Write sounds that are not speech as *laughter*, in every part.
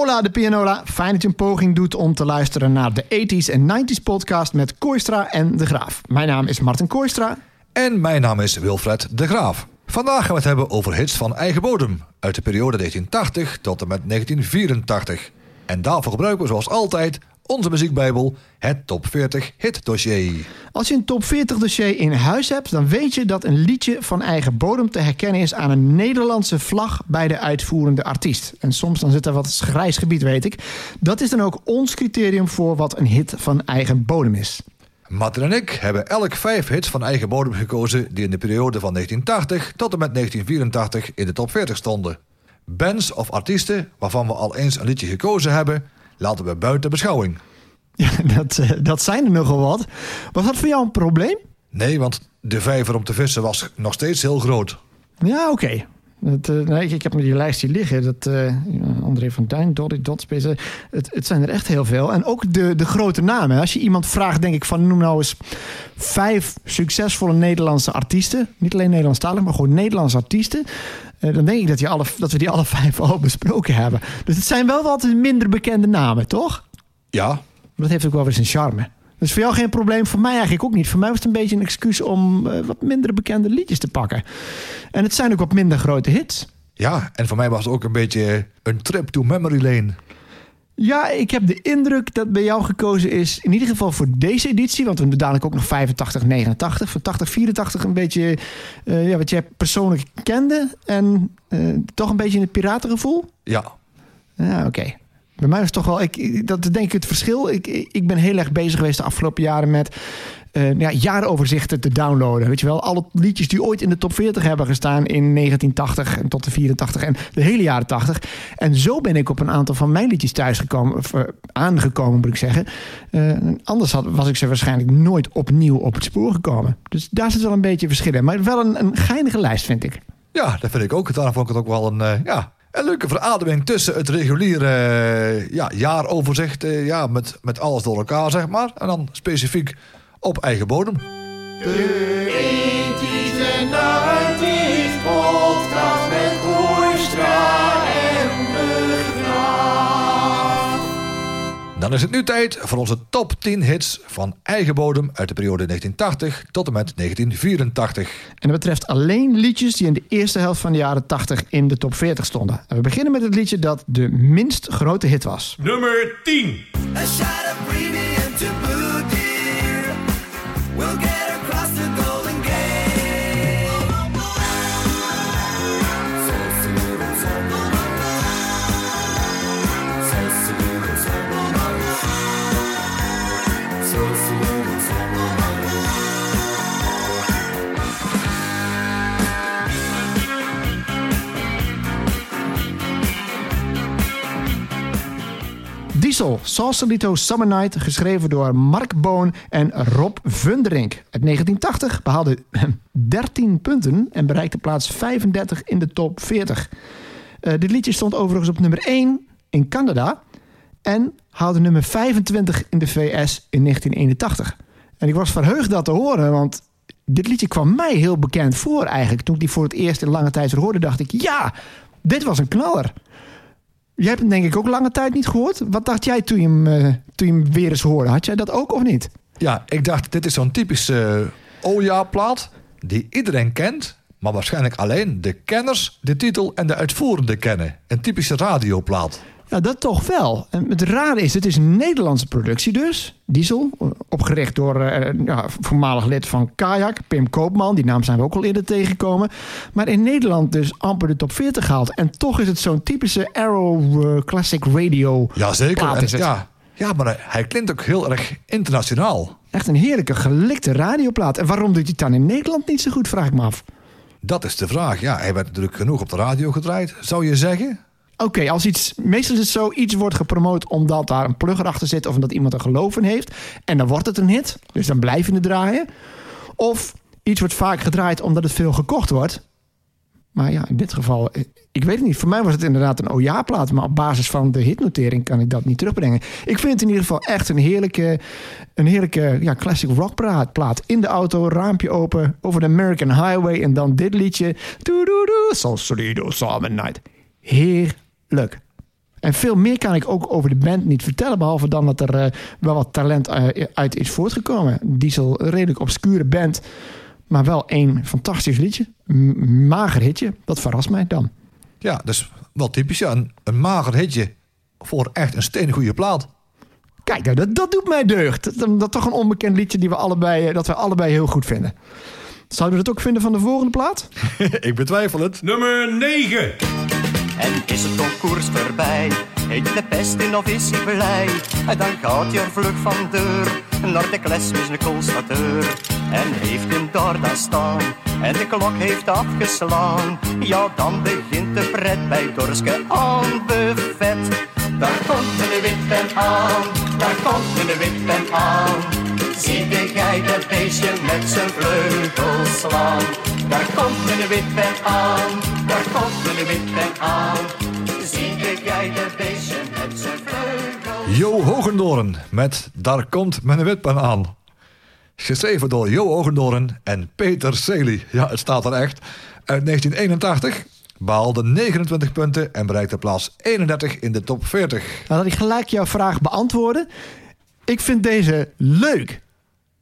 Hola de Pianola, fijn dat je een poging doet om te luisteren naar de 80s en 90s podcast met Koistra en De Graaf. Mijn naam is Martin Koistra. En mijn naam is Wilfred De Graaf. Vandaag gaan we het hebben over hits van eigen bodem uit de periode 1980 tot en met 1984. En daarvoor gebruiken we zoals altijd onze muziekbijbel, het Top 40 Hit Dossier. Als je een Top 40 dossier in huis hebt, dan weet je dat een liedje van eigen bodem te herkennen is aan een Nederlandse vlag bij de uitvoerende artiest. En soms dan zit er wat grijs gebied, weet ik. Dat is dan ook ons criterium voor wat een hit van eigen bodem is. Martin en ik hebben elk vijf hits van eigen bodem gekozen die in de periode van 1980 tot en met 1984 in de top 40 stonden. Bands of artiesten waarvan we al eens een liedje gekozen hebben, laten we buiten beschouwing. Ja, dat, eh, dat zijn er nogal wat. Was dat voor jou een probleem? Nee, want de vijver om te vissen was nog steeds heel groot. Ja, oké. Het, uh, nee, ik, ik heb met die lijst hier liggen. Dat, uh, André van Duin, Dottie Dotspace. Het, het zijn er echt heel veel. En ook de, de grote namen. Als je iemand vraagt, denk ik van noem nou eens vijf succesvolle Nederlandse artiesten. Niet alleen Nederlandstalig, maar gewoon Nederlandse artiesten. Uh, dan denk ik dat, die alle, dat we die alle *laughs* vijf al besproken hebben. Dus het zijn wel wat minder bekende namen, toch? Ja. Maar dat heeft ook wel weer zijn charme. Dus voor jou geen probleem, voor mij eigenlijk ook niet. Voor mij was het een beetje een excuus om uh, wat minder bekende liedjes te pakken. En het zijn ook wat minder grote hits. Ja, en voor mij was het ook een beetje een trip to memory lane. Ja, ik heb de indruk dat bij jou gekozen is, in ieder geval voor deze editie, want we hebben dadelijk ook nog 85, 89, van 80, 84 een beetje uh, ja, wat jij persoonlijk kende en uh, toch een beetje in het piratengevoel. Ja. Ja, oké. Okay. Bij mij is toch wel, ik, dat denk ik het verschil. Ik, ik ben heel erg bezig geweest de afgelopen jaren met uh, ja, jaaroverzichten te downloaden. Weet je wel, alle liedjes die ooit in de top 40 hebben gestaan in 1980 en tot de 84 en de hele jaren 80. En zo ben ik op een aantal van mijn liedjes thuisgekomen, uh, aangekomen moet ik zeggen. Uh, anders had, was ik ze waarschijnlijk nooit opnieuw op het spoor gekomen. Dus daar zit wel een beetje verschil in. Maar wel een, een geinige lijst, vind ik. Ja, dat vind ik ook. Daarom vond ik het ook wel een, ja, een leuke verademing tussen het reguliere ja, jaaroverzicht, ja, met, met alles door elkaar, zeg maar. En dan specifiek op eigen bodem. De ethisch en 90's Dan is het nu tijd voor onze top 10 hits van eigen bodem uit de periode 1980 tot en met 1984. En dat betreft alleen liedjes die in de eerste helft van de jaren 80 in de top 40 stonden. En we beginnen met het liedje dat de minst grote hit was. Nummer 10. A shot of premium to boot dear. We'll get Diesel, Sausalito Summer Night, geschreven door Mark Boon en Rob Vunderink. Uit 1980 behaalde *laughs* 13 punten en bereikte plaats 35 in de top 40. Uh, dit liedje stond overigens op nummer 1 in Canada en haalde nummer 25 in de VS in 1981. En ik was verheugd dat te horen, want dit liedje kwam mij heel bekend voor eigenlijk. Toen ik die voor het eerst in lange tijd hoorde, dacht ik, ja, dit was een knaller. Jij hebt hem denk ik ook lange tijd niet gehoord. Wat dacht jij toen je hem, uh, toen je hem weer eens hoorde? Had jij dat ook of niet? Ja, ik dacht, dit is zo'n typische uh, Oja-plaat die iedereen kent, maar waarschijnlijk alleen de kenners de titel en de uitvoerende kennen. Een typische radioplaat. Ja, dat toch wel. En het rare is, het is een Nederlandse productie dus. Diesel, opgericht door uh, ja, voormalig lid van Kajak, Pim Koopman. Die naam zijn we ook al eerder tegengekomen. Maar in Nederland dus amper de top 40 gehaald. En toch is het zo'n typische Arrow uh, Classic Radio Ja, zeker. Ja, ja, maar hij klinkt ook heel erg internationaal. Echt een heerlijke, gelikte radioplaat. En waarom doet hij het dan in Nederland niet zo goed, vraag ik me af. Dat is de vraag. Ja, hij werd natuurlijk genoeg op de radio gedraaid, zou je zeggen? Oké, als iets, meestal is het zo, iets wordt gepromoot omdat daar een plugger achter zit of omdat iemand er geloof in heeft. En dan wordt het een hit, dus dan blijf je het draaien. Of iets wordt vaak gedraaid omdat het veel gekocht wordt. Maar ja, in dit geval, ik weet het niet. Voor mij was het inderdaad een OJA-plaat, maar op basis van de hitnotering kan ik dat niet terugbrengen. Ik vind het in ieder geval echt een heerlijke, een heerlijke ja, classic rock plaat. In de auto, raampje open, over de American Highway en dan dit liedje. Doe doe doe, Night. Heerlijk. En veel meer kan ik ook over de band niet vertellen. Behalve dan dat er eh, wel wat talent eh, uit is voortgekomen. Diesel, een redelijk obscure band. Maar wel één fantastisch liedje. M- mager hitje. Dat verrast mij dan. Ja, dus wel typisch. Ja, een, een mager hitje voor echt een steengoede plaat. Kijk, nou, dat, dat doet mij deugd. Dat, dat toch een onbekend liedje die we allebei, eh, dat we allebei heel goed vinden. Zouden we dat ook vinden van de volgende plaat? *laughs* ik betwijfel het. Nummer 9. En is het concours voorbij? Heet de pest in of is hij blij? En dan gaat je vlug van deur naar de kles met een constateur. En heeft hem daar dan staan en de klok heeft afgeslaan. Ja, dan begint de pret bij Dorske aan buffet. Daar komt een witpen aan, daar komt een witpen aan. Zie de gij dat beestje met zijn vleugels slaan. Daar komt een witpen aan, daar komt een witpen aan. Zie de beestje met zijn vleugels Jo Hogendoren met Daar komt mijn witpen aan. Geschreven door Jo Hogendoren en Peter Celi. Ja, het staat er echt. Uit 1981 behaalde 29 punten en bereikte plaats 31 in de top 40. Nou, dat ik gelijk jouw vraag beantwoorden. Ik vind deze leuk.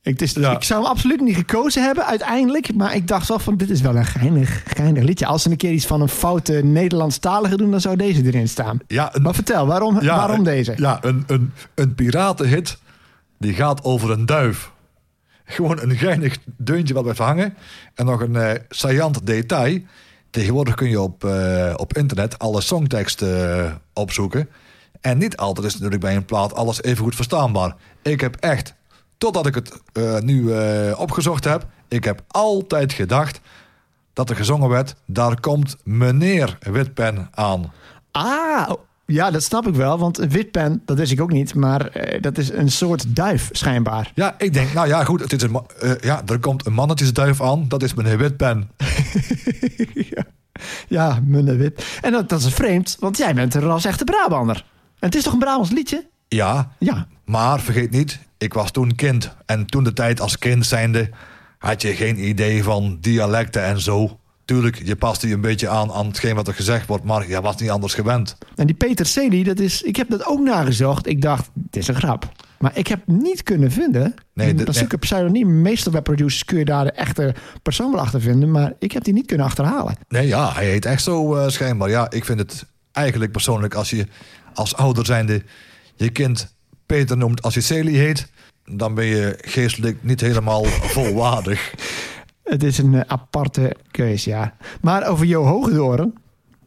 Ik, Ja. ik zou hem absoluut niet gekozen hebben uiteindelijk. Maar ik dacht wel van, dit is wel een geinig, geinig liedje. Als ze een keer iets van een foute Nederlandstalige doen, dan zou deze erin staan. Ja, een- Maar vertel, waarom, Ja, waarom deze? Ja, een, een, een piratenhit die gaat over een duif. Gewoon een geinig deuntje wat blijft hangen. En nog een eh saillant detail. Tegenwoordig kun je op, eh, op internet alle songteksten eh, opzoeken. En niet altijd is natuurlijk bij een plaat alles even goed verstaanbaar. Ik heb echt, totdat ik het eh, nu eh, opgezocht heb... ik heb altijd gedacht dat er gezongen werd... daar komt meneer Witpen aan. Ah, ja, dat snap ik wel. Want een witpen, dat wist ik ook niet. Maar eh, dat is een soort duif, schijnbaar. Ja, ik denk, nou ja, goed, het is een, ja, er komt een mannetjesduif aan. Dat is meneer Witpen. *laughs* Ja, munne wit. En dat, dat is vreemd, want jij bent er als echte Brabander. En het is toch een Brabants liedje? Ja, Ja. Maar vergeet niet, ik was toen kind. En toen de tijd als kind zijnde had je geen idee van dialecten en zo. Tuurlijk, je paste je een beetje aan aan hetgeen wat er gezegd wordt, maar je was niet anders gewend. En die Peter Celi, dat is, ik heb dat ook nagezocht. Ik dacht, het is een grap. Maar ik heb niet kunnen vinden. Nee, dat is natuurlijk een pseudoniem. Meestal bij producers kun je daar de echte persoon wel achter vinden. Maar ik heb die niet kunnen achterhalen. Nee, ja, hij heet echt zo eh, schijnbaar. Ja, ik vind het eigenlijk persoonlijk als je als ouder zijnde je kind Peter noemt als je Celi heet, dan ben je geestelijk niet helemaal *laughs* volwaardig. Het is een aparte keus, ja. Maar over Jo Hoogdoren,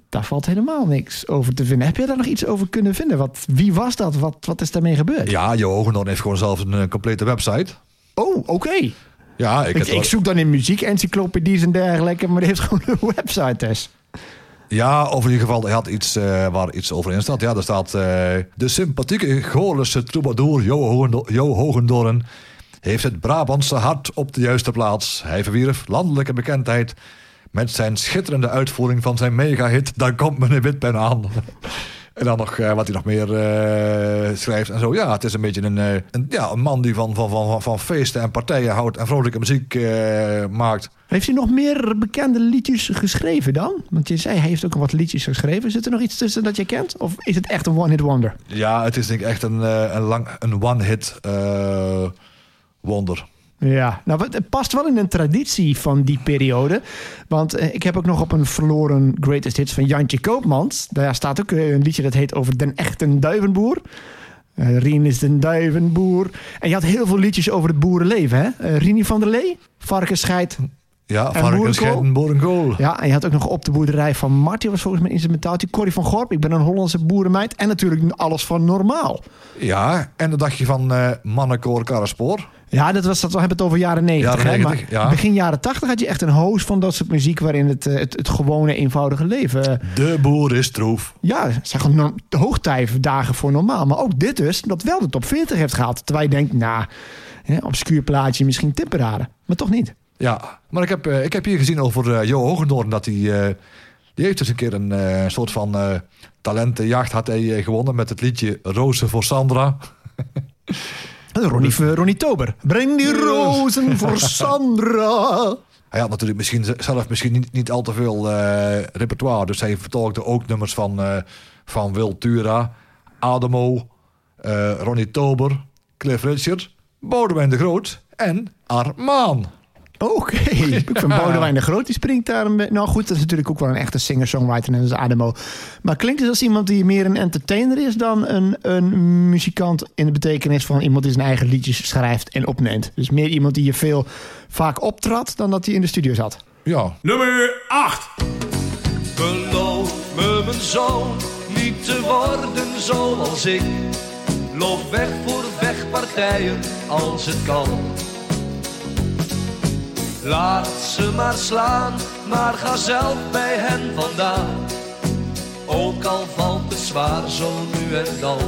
daar valt helemaal niks over te vinden. Heb je daar nog iets over kunnen vinden? Wat, wie was dat? Wat, wat is daarmee gebeurd? Ja, Jo Hogendoorn heeft gewoon zelf een eh, complete website. Oh, oké. Ja, ik, Ik, zoek dan in muziek, encyclopedies en dergelijke. Maar die heeft *laughs* gewoon een website dus. Ja, of in ieder geval, hij had iets eh, waar iets over in staat. Ja, er staat eh, de sympathieke Goorlense troubadour Jo, Hogendor- Jo Hogendoorn heeft het Brabantse hart op de juiste plaats. Hij verwierf landelijke bekendheid met zijn schitterende uitvoering van zijn mega-hit Daar komt meneer Witpen aan. En dan nog eh, wat hij nog meer eh, schrijft en zo. Ja, het is een beetje een, eh, een, ja, een man die van, van, van, van, feesten en partijen houdt en vrolijke muziek maakt. Heeft hij nog meer bekende liedjes geschreven dan? Want je zei, hij heeft ook wat liedjes geschreven. Zit er nog iets tussen dat je kent? Of is het echt een one-hit wonder? Ja, het is denk ik echt een, een, lang, een one-hit eh, wonder. Ja, nou, het past wel in een traditie van die periode. Want eh, ik heb ook nog op een verloren greatest hits van Jantje Koopmans. Daar staat ook eh, een liedje dat heet over den echte duivenboer. Eh Rien is de duivenboer. En je had heel veel liedjes over het boerenleven, hè? Eh Rini van der Lee, Varkenscheid. Ja, En varkens, boerenkool? en boerenkool. Ja, en je had ook nog op de boerderij van Marty, was volgens mij instrumentaaltje. Corrie van Gorp, ik ben een Hollandse boerenmeid. En natuurlijk alles van normaal. Ja, en dan dacht je van eh mannenkoor Karrespoor. Ja, dat was dat. We hebben het over jaren 90. Jaren hè, 90, maar ja. begin jaren 80 had je echt een hoos van dat soort muziek waarin het, eh, het, het gewone, eenvoudige leven. eh, De boer is troef. ja, zeg gewoon no- hoogtijdagen voor normaal. Maar ook dit dus, dat wel de top 40 heeft gehaald. Terwijl je denkt, nou, hè, obscuur plaatje, misschien tipperaden. Maar toch niet. Ja, maar ik heb, eh, ik heb hier gezien over Jo Hogendoorn dat hij... die heeft dus een keer een soort van talentenjacht had hij gewonnen met het liedje Rozen voor Sandra. *laughs* Ronnie, eh, Ronnie Tober. Breng die rozen voor *laughs* Sandra. Hij had natuurlijk misschien zelf misschien niet, niet al te veel eh, repertoire. Dus hij vertolkte ook nummers van, eh, van Wil Tura, Ademo, Ronnie Tober, Cliff Richard, Boudewijn de Groot en Armaan. Oké, *laughs* ik vind Boudewijn de Groot, die springt daar een beetje... Nou goed, dat is natuurlijk ook wel een echte singer-songwriter, net als Ademo. Maar klinkt het als iemand die meer een entertainer is... dan een, een muzikant in de betekenis van iemand die zijn eigen liedjes schrijft en opneemt. Dus meer iemand die je veel vaak optrad dan dat hij in de studio zat. Ja, Nummer 8. Beloof me, mijn zoon, niet te worden zoals ik. Loop weg voor vechtpartijen als het kan. Laat ze maar slaan, maar ga zelf bij hen vandaan. Ook al valt het zwaar zo nu en dan.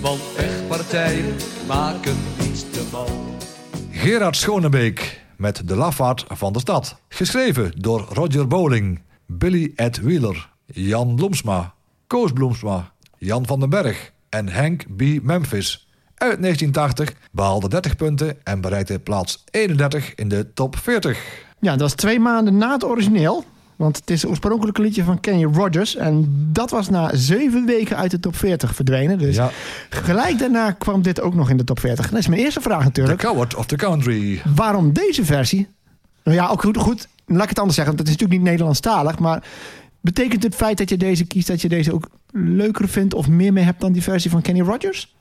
Want vechtpartijen maken niet te man. Gerard Schonebeek met De Lafaard van de Stad. Geschreven door Roger Bowling, Billy Ed Wheeler, Jan Bloemsma, Koos Bloemsma, Jan van den Berg en Henk B. Memphis. Uit 1980 behaalde 30 punten en bereikte plaats 31 in de top 40. Ja, dat was twee maanden na het origineel. Want het is het oorspronkelijke liedje van Kenny Rogers. En dat was na zeven weken uit de top 40 verdwenen. Dus Ja. gelijk daarna kwam dit ook nog in de top 40. Dat is mijn eerste vraag The natuurlijk. Coward of the Country. Waarom deze versie? Nou ja, ook goed, goed. Laat ik het anders zeggen. want Het is natuurlijk niet Nederlandstalig. Maar betekent het feit dat je deze kiest... dat je deze ook leuker vindt of meer mee hebt dan die versie van Kenny Rogers?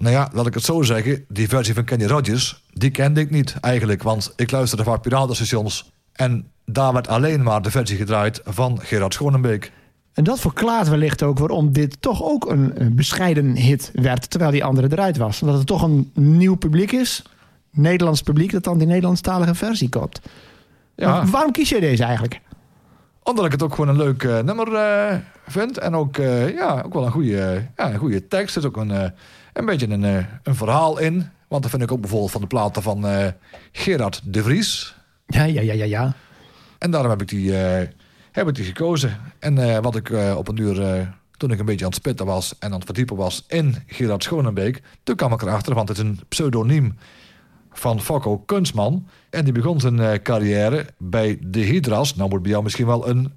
Nou ja, laat ik het zo zeggen. Die versie van Kenny Rogers, die kende ik niet eigenlijk. Want ik luisterde vaak piratenstations. En daar werd alleen maar de versie gedraaid van Gerard Schonebeek. En dat verklaart wellicht ook waarom dit toch ook een, bescheiden hit werd, terwijl die andere eruit was. Omdat het toch een nieuw publiek is, Nederlands publiek, dat dan die Nederlandstalige versie koopt. Ja. Waarom kies jij deze eigenlijk? Omdat ik het ook gewoon een leuk eh, nummer eh, vind. En ook, eh, ja, ook wel een goede, ja, een goede tekst. Er is ook een, een beetje een, eh, een verhaal in. Want dat vind ik ook bijvoorbeeld van de platen van eh, Gerard de Vries. Ja, ja, ja, ja, ja. En daarom heb ik die, eh, heb ik die gekozen. En wat ik op een uur, toen ik een beetje aan het spitten was en aan het verdiepen was in Gerard Schonebeek, toen kwam ik erachter, want het is een pseudoniem van Fokko Kunstman. En die begon zijn carrière bij de Hydras. Nou moet bij jou misschien wel een,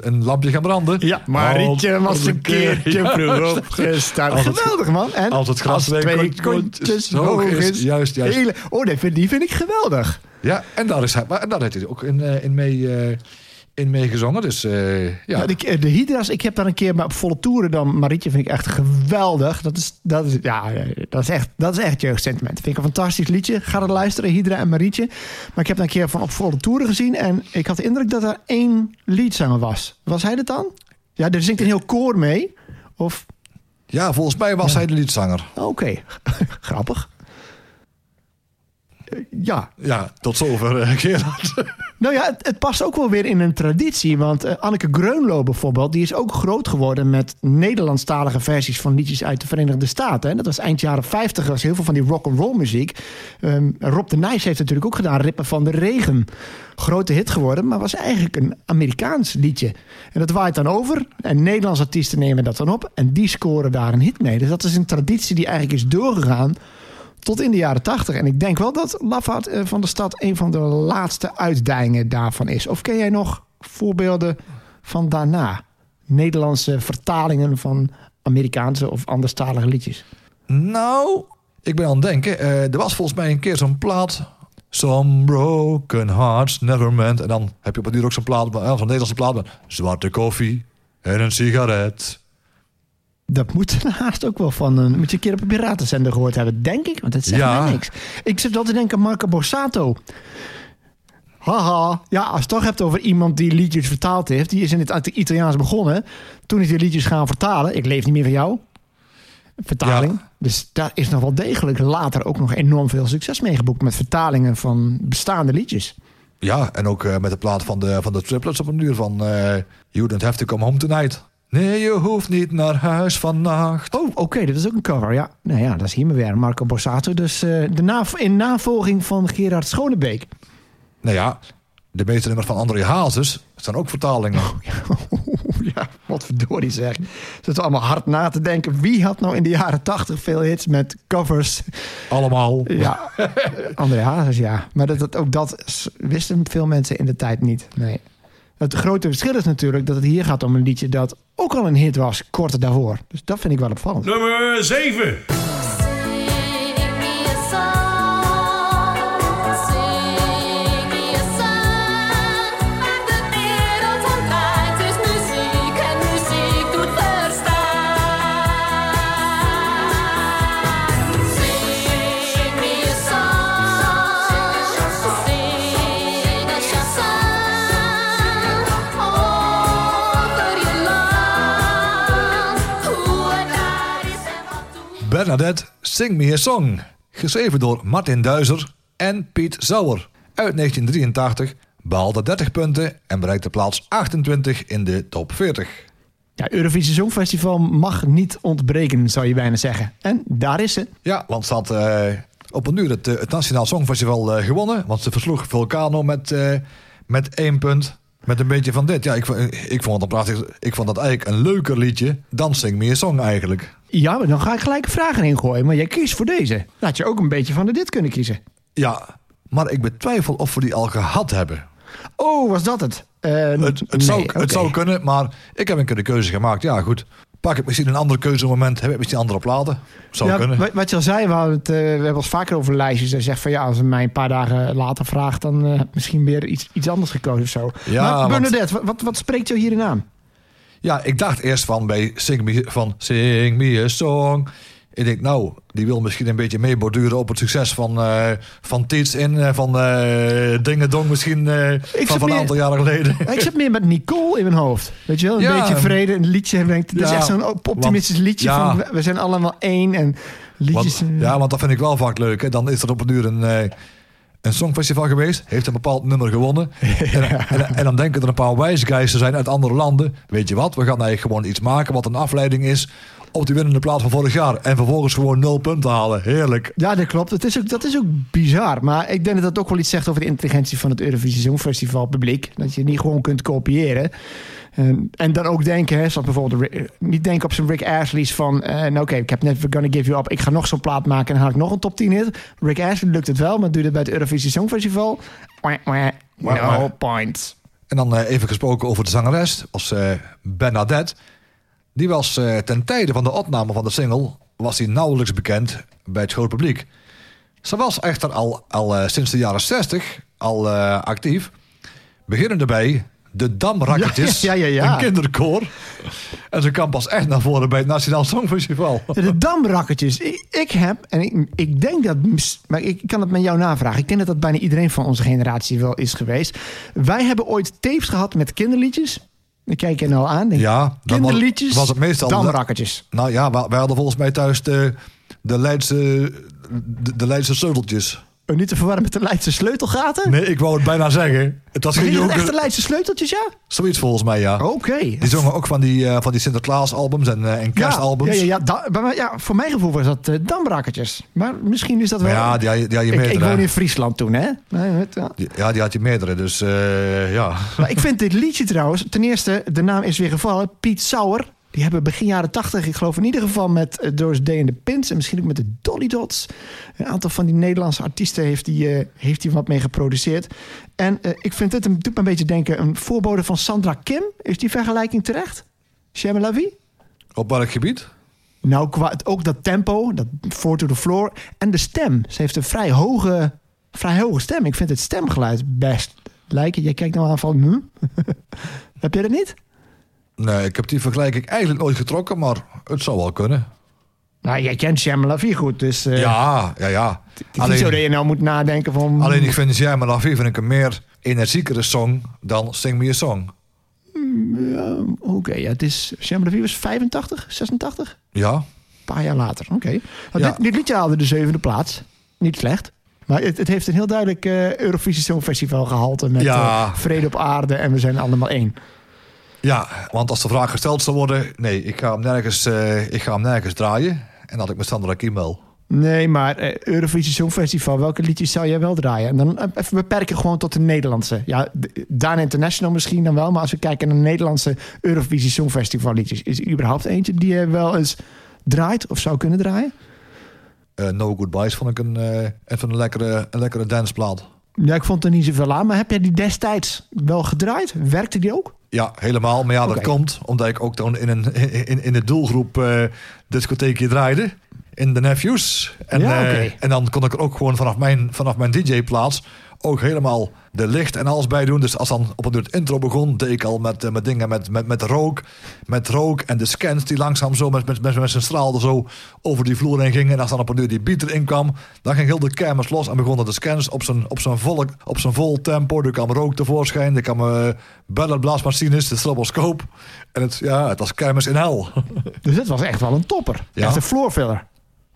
een lampje gaan branden. Ja, Marietje Als- was een keertje vroeg opgestaan. Geweldig, man. En als het gras twee kontjes hoog is. Juist, juist. Hele, oh, die vind, die vind ik geweldig. Ja, en daar, is hij, maar- en daar heeft hij ook in, eh, in mee... eh, in meegezongen. Dus eh, ja. Ja, de, de Hydra's, ik heb daar een keer op volle toeren dan. Marietje vind ik echt geweldig. Dat is, dat is, ja, dat is echt, dat is echt jeugdsentiment. Vind ik een fantastisch liedje. Ga er luisteren, Hydra en Marietje. Maar ik heb daar een keer van op volle toeren gezien. En ik had de indruk dat er één liedzanger was. Was hij dat dan? Ja, er zingt een heel koor mee. Of, ja, volgens mij was hij de liedzanger. oké, *laughs* grappig. Eh, Ja, Ja, tot zover eh, Gerard. *laughs* Nou ja, het, past ook wel weer in een traditie. Want eh, Anneke Greunlo bijvoorbeeld, die is ook groot geworden met Nederlandstalige versies van liedjes uit de Verenigde Staten. hè. Dat was eind jaren 50, was heel veel van die rock and roll muziek. Ehm, Rob de Nijs heeft natuurlijk ook gedaan, Rippen van de Regen. Grote hit geworden, maar was eigenlijk een Amerikaans liedje. En dat waait dan over. En Nederlandse artiesten nemen dat dan op. En die scoren daar een hit mee. Dus dat is een traditie die eigenlijk is doorgegaan tot in de jaren tachtig. En ik denk wel dat Lafaard eh, van de Stad een van de laatste uitdijingen daarvan is. Of ken jij nog voorbeelden van daarna? Nederlandse vertalingen van Amerikaanse of anderstalige liedjes. Nou, ik ben aan het denken. eh, er was volgens mij een keer zo'n plaat. Some broken hearts never meant. En dan heb je op het duur ook zo'n plaat, eh, zo'n Nederlandse plaat. Zwarte koffie en een sigaret. Dat moet haast ook wel van een. Moet je een keer op een piratenzender gehoord hebben, denk ik. Want het zegt Ja. mij niks. Ik zit wel te denken aan Marco Borsato. Haha. Ja, als je het toch hebt over iemand die liedjes vertaald heeft. Die is in het Italiaans begonnen. Toen is hij liedjes gaan vertalen. Ik leef niet meer van jou. Vertaling. Ja. Dus daar is nog wel degelijk later ook nog enorm veel succes mee geboekt. Met vertalingen van bestaande liedjes. Ja, en ook eh, met de plaat van de, van de triplets op een uur van... eh you don't have to come home tonight. Nee, je hoeft niet naar huis vannacht. Oh, oké, dat is ook een cover. Ja, nou ja, dat is hier maar weer. Marco Borsato. Dus eh, de nav- in navolging van Gerard Schonebeek. Nou ja, de meeste nummers van André Hazes zijn ook vertalingen. *laughs* ja, wat verdorie zeg. Zitten allemaal hard na te denken. Wie had nou in de jaren tachtig veel hits met covers? Allemaal. Ja, André Hazes, ja. Maar dat, dat, ook dat wisten veel mensen in de tijd niet. Nee. Het grote verschil is natuurlijk dat het hier gaat om een liedje dat ook al een hit was, kort daarvoor. Dus dat vind ik wel opvallend. Nummer 7. Bernadette, Sing Me A Song. Geschreven door Martin Duizer en Piet Sauer. Uit 1983 behaalde 30 punten en bereikte plaats 28 in de top 40. Ja, Eurovisie Songfestival mag niet ontbreken, zou je bijna zeggen. En daar is ze. Ja, want ze had eh, op een uur het, eh, het Nationaal Songfestival eh, gewonnen. Want ze versloeg Vulcano met, eh, met één punt. Met een beetje van dit. Ja, ik, ik, vond het prachtig, ik vond dat eigenlijk een leuker liedje dan Sing Me A Song eigenlijk. Ja, maar dan ga ik gelijk vragen ingooien. Maar jij kiest voor deze. Laat je ook een beetje van de dit kunnen kiezen. Ja, maar ik betwijfel of we die al gehad hebben. Oh, was dat het? Eh, Het, het, nee, zou, het zou kunnen, maar ik heb een keer de keuze gemaakt. Ja, goed. Pak ik misschien een andere keuzemoment, heb ik misschien andere platen. Zou Ja, kunnen. wat- je al zei, we, hadden het, eh, we hebben ons vaker over lijstjes. En zegt van ja, als je mij een paar dagen later vraagt, dan eh, heb ik misschien weer iets, iets anders gekozen of zo. Ja, maar want- Bernadette, wat, wat, wat spreekt jou hierin aan? Ja, ik dacht eerst van bij Sing Me, van Sing Me a Song. Ik denk, nou, die wil misschien een beetje meeborduren op het succes van, eh van Tiets in, eh, van eh Dingen Dong misschien van, van een aantal jaren geleden. Ik zit meer met Nicole in mijn hoofd. Weet je wel, een Ja. beetje vrede, een liedje. En dat is echt zo'n op- optimistisch want- liedje ja. van we- zijn allemaal één. En liedjes... Want, ja, want dat vind ik wel vaak leuk. Hè. Dan is er op een uur een, een songfestival geweest. Heeft een bepaald nummer gewonnen. *laughs* En, en, en dan denken er een paar wijze zijn uit andere landen. Weet je wat, we gaan eigenlijk gewoon iets maken wat een afleiding is op die winnende plaat van vorig jaar. En vervolgens gewoon nul punten halen. Heerlijk. Ja, dat klopt. Dat is, ook, dat is ook bizar. Maar ik denk dat dat ook wel iets zegt over de intelligentie van het Eurovisie Songfestival publiek. Dat je niet gewoon kunt kopiëren. En, en dan ook denken, hè, zoals bijvoorbeeld Rick- niet denken op zijn Rick Astley's van, eh, nou oké, ik heb net We're Gonna Give You Up, ik ga nog zo'n plaat maken en dan haal ik nog een top 10 hit. Rick Astley lukt het wel, maar doe het bij het Eurovisie Songfestival. No wah. points. En dan eh, even gesproken over de zangeres. was eh, Bernadette. Die was eh, ten tijde van de opname van de single... was hij nauwelijks bekend bij het grote publiek. Ze was echter al, al eh, sinds de jaren 60 al eh, actief. Beginnende bij de Damrakketjes. Ja, ja, ja. Een kinderkoor. En ze kwam pas echt naar voren bij het Nationaal Songfestival. De damrakketjes. Ik, ik heb, en ik, ik denk dat, maar ik kan het met jou navragen. Ik denk dat dat bijna iedereen van onze generatie wel is geweest. Wij hebben ooit tapes gehad met kinderliedjes. Dan kijk je nou aan. Denk, Ja, was- kinderliedjes, was het meestal damrakketjes. Nou ja, wij hadden volgens mij thuis de, de, Leidse, de, de Leidse. Oh, niet te verwarren met de Leidse sleutelgaten. Nee, ik wou het bijna zeggen. Het was geen echte Leidse sleuteltjes, ja? Zoiets volgens mij, ja. Oké. Die zongen ook van die, eh, van die Sinterklaas-albums en, eh, en kerstalbums. Ja, ja, ja, da- maar ja, voor mijn gevoel was dat eh damrakketjes. Maar misschien is dat wel... Maar ja, die, had je- die had je ik, meerdere. ik woon in Friesland toen, hè? Nee, het, ja. Die- Ja, die had je meerdere, dus ja. Maar ik vind dit liedje trouwens, ten eerste, de naam is weer gevallen, Piet Sauer. Die hebben begin jaren tachtig, ik geloof in ieder geval met eh, Doris Day en de Pins en misschien ook met de Dolly Dots. Een aantal van die Nederlandse artiesten heeft hij eh, heeft hij wat mee geproduceerd. En eh, ik vind het, een- doet me een beetje denken, een voorbode van Sandra Kim. Is die vergelijking terecht? J'aime la vie? Op welk gebied? Nou, qua, ook dat tempo, dat four to the floor en de stem. Ze heeft een vrij hoge, vrij hoge stem. Ik vind het stemgeluid best lijken. Jij kijkt nou aan van, hm? *laughs* heb je dat niet? Nee, ik heb die vergelijking eigenlijk nooit getrokken, maar het zou wel kunnen. Nou, jij kent Sham La Vie goed, dus eh Ja, ja, ja. het is niet zo dat Alleen, je nou moet nadenken van... alleen ik vind Jij maar La Vie vind ik een meer energiekere song dan Sing Me A Song. Oké, ja, het is... Vie was 85, 86? Ja, Een paar jaar later, oké. Nou, Ja. dit, dit liedje haalde de zevende plaats. Niet slecht. Maar het, het heeft een heel duidelijk eh, Eurovisie Songfestival gehalte met Ja. eh, vrede op aarde en we zijn allemaal één. Ja, want als de vraag gesteld zou worden... Nee, ik ga hem nergens, eh, ik ga hem nergens draaien. En had ik met Sandra Kim wel. Nee, maar eh, Eurovisie Songfestival, welke liedjes zou jij wel draaien? En dan eh, even beperken gewoon tot de Nederlandse. Ja, Daan International misschien dan wel, maar als we kijken naar de Nederlandse Eurovisie Songfestival liedjes, is er überhaupt eentje die je wel eens draait of zou kunnen draaien? Eh, no Goodbyes vond ik een, even een lekkere, een lekkere danceplaat. Ja, ik vond er niet zoveel aan. Maar heb jij die destijds wel gedraaid? Werkte die ook? Ja, helemaal. Maar ja, dat komt omdat ik ook dan in, een, in, in de doelgroep eh discotheekje draaide. In de Nephews. En, Ja, eh, en dan kon ik er ook gewoon vanaf mijn, vanaf mijn DJ-plaats ook helemaal de licht en alles bij doen. Dus als dan op het intro begon, deed ik al met, eh, met dingen met, met, met rook. Met rook en de scans die langzaam zo met, met, met, met zijn straal er zo over die vloer heen gingen. En als dan op een duur die beat erin kwam, dan ging heel de kermis los en begonnen de scans op zijn, op zijn, vol, op zijn vol tempo. Er kwam rook tevoorschijn, er kwam uh, bellenblaasmachines, de stroboscoop. En het, ja, het was kermis in hel. *laughs* Dus dit was echt wel een topper. Ja. Echt een floorfiller.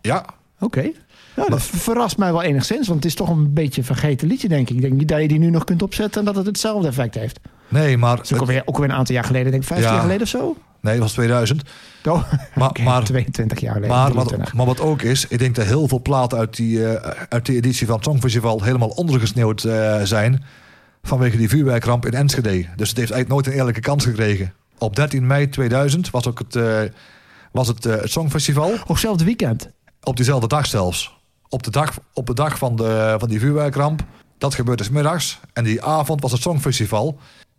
ja, Oké. Nou, dat verrast mij wel enigszins, want het is toch een beetje een vergeten liedje, denk ik. Ik denk niet dat je die nu nog kunt opzetten en dat het hetzelfde effect heeft. nee, maar... Dat is ook alweer, ook alweer een aantal jaar geleden, denk ik 15 Ja. jaar geleden of zo. Nee, het was 2000. *laughs* Oh, Maar- maar- 22 jaar geleden. Maar wat, 23. maar wat ook is, ik denk dat heel veel platen uit die, eh, uit die editie van het Songfestival helemaal ondergesneeuwd eh, zijn. Vanwege die vuurwerkramp in Enschede. Dus het heeft eigenlijk nooit een eerlijke kans gekregen. Op 13 mei 2000 was ook het, eh, was het, het Songfestival. Of zelfde weekend. Op diezelfde dag zelfs. Op de dag, op de dag van, de, van die vuurwerkramp. Dat gebeurde 's middags. En die avond was het Songfestival.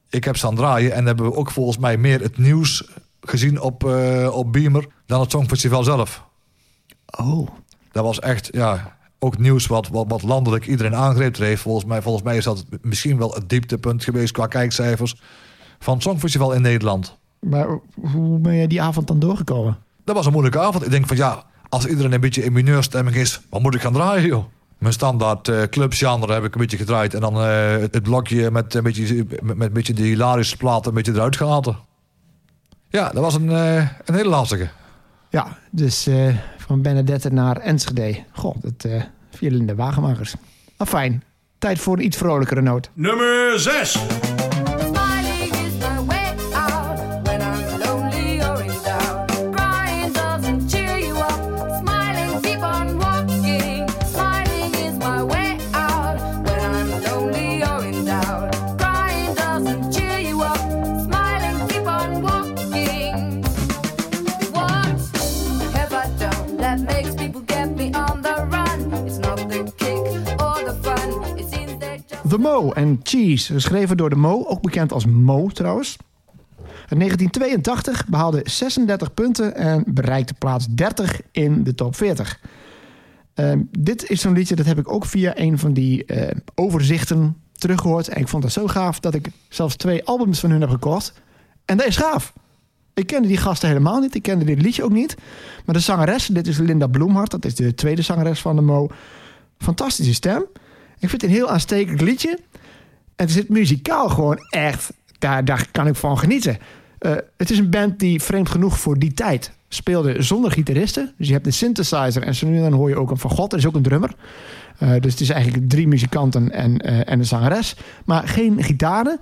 Ik heb staan draaien en hebben we ook volgens mij meer het nieuws gezien op, eh, op Beamer dan het Songfestival zelf. Oh. Dat was echt, ja, ook nieuws wat, wat, wat landelijk iedereen aangrepen heeft. Volgens mij, volgens mij is dat misschien wel het dieptepunt geweest qua kijkcijfers van het Songfestival in Nederland. Maar hoe ben je die avond dan doorgekomen? Dat was een moeilijke avond. Ik denk van ja, als iedereen een beetje in mineurstemming is, wat moet ik gaan draaien joh? Mijn standaard eh clubgenre heb ik een beetje gedraaid. En dan eh, het, blokje met een beetje, met, met een beetje die hilarische platen een beetje eruit gelaten. Ja, dat was een, eh, een hele lastige. Ja, dus eh, van Benedette naar Enschede. Goh, dat eh viel in de wagenmakers. Maar fijn. Tijd voor een iets vrolijkere noot. Nummer 6. Mo en Cheese, geschreven door de Mo, ook bekend als Mo trouwens. In 1982 behaalde 36 punten en bereikte plaats 30 in de top 40. Ehm, dit is zo'n liedje, dat heb ik ook via een van die eh, overzichten teruggehoord. En ik vond dat zo gaaf dat ik zelfs twee albums van hun heb gekocht. En dat is gaaf. Ik kende die gasten helemaal niet. Ik kende dit liedje ook niet. Maar de zangeres, dit is Linda Bloemhart. Dat is de tweede zangeres van de Mo. Fantastische stem. Ik vind het een heel aanstekelijk liedje. En het zit muzikaal gewoon echt... Daar, daar kan ik van genieten. Eh, het is een band die vreemd genoeg voor die tijd speelde zonder gitaristen. Dus je hebt een synthesizer en zo nu dan hoor je ook een van God. Er is ook een drummer. Eh, dus het is eigenlijk drie muzikanten en, eh, en een zangeres. Maar geen gitaren.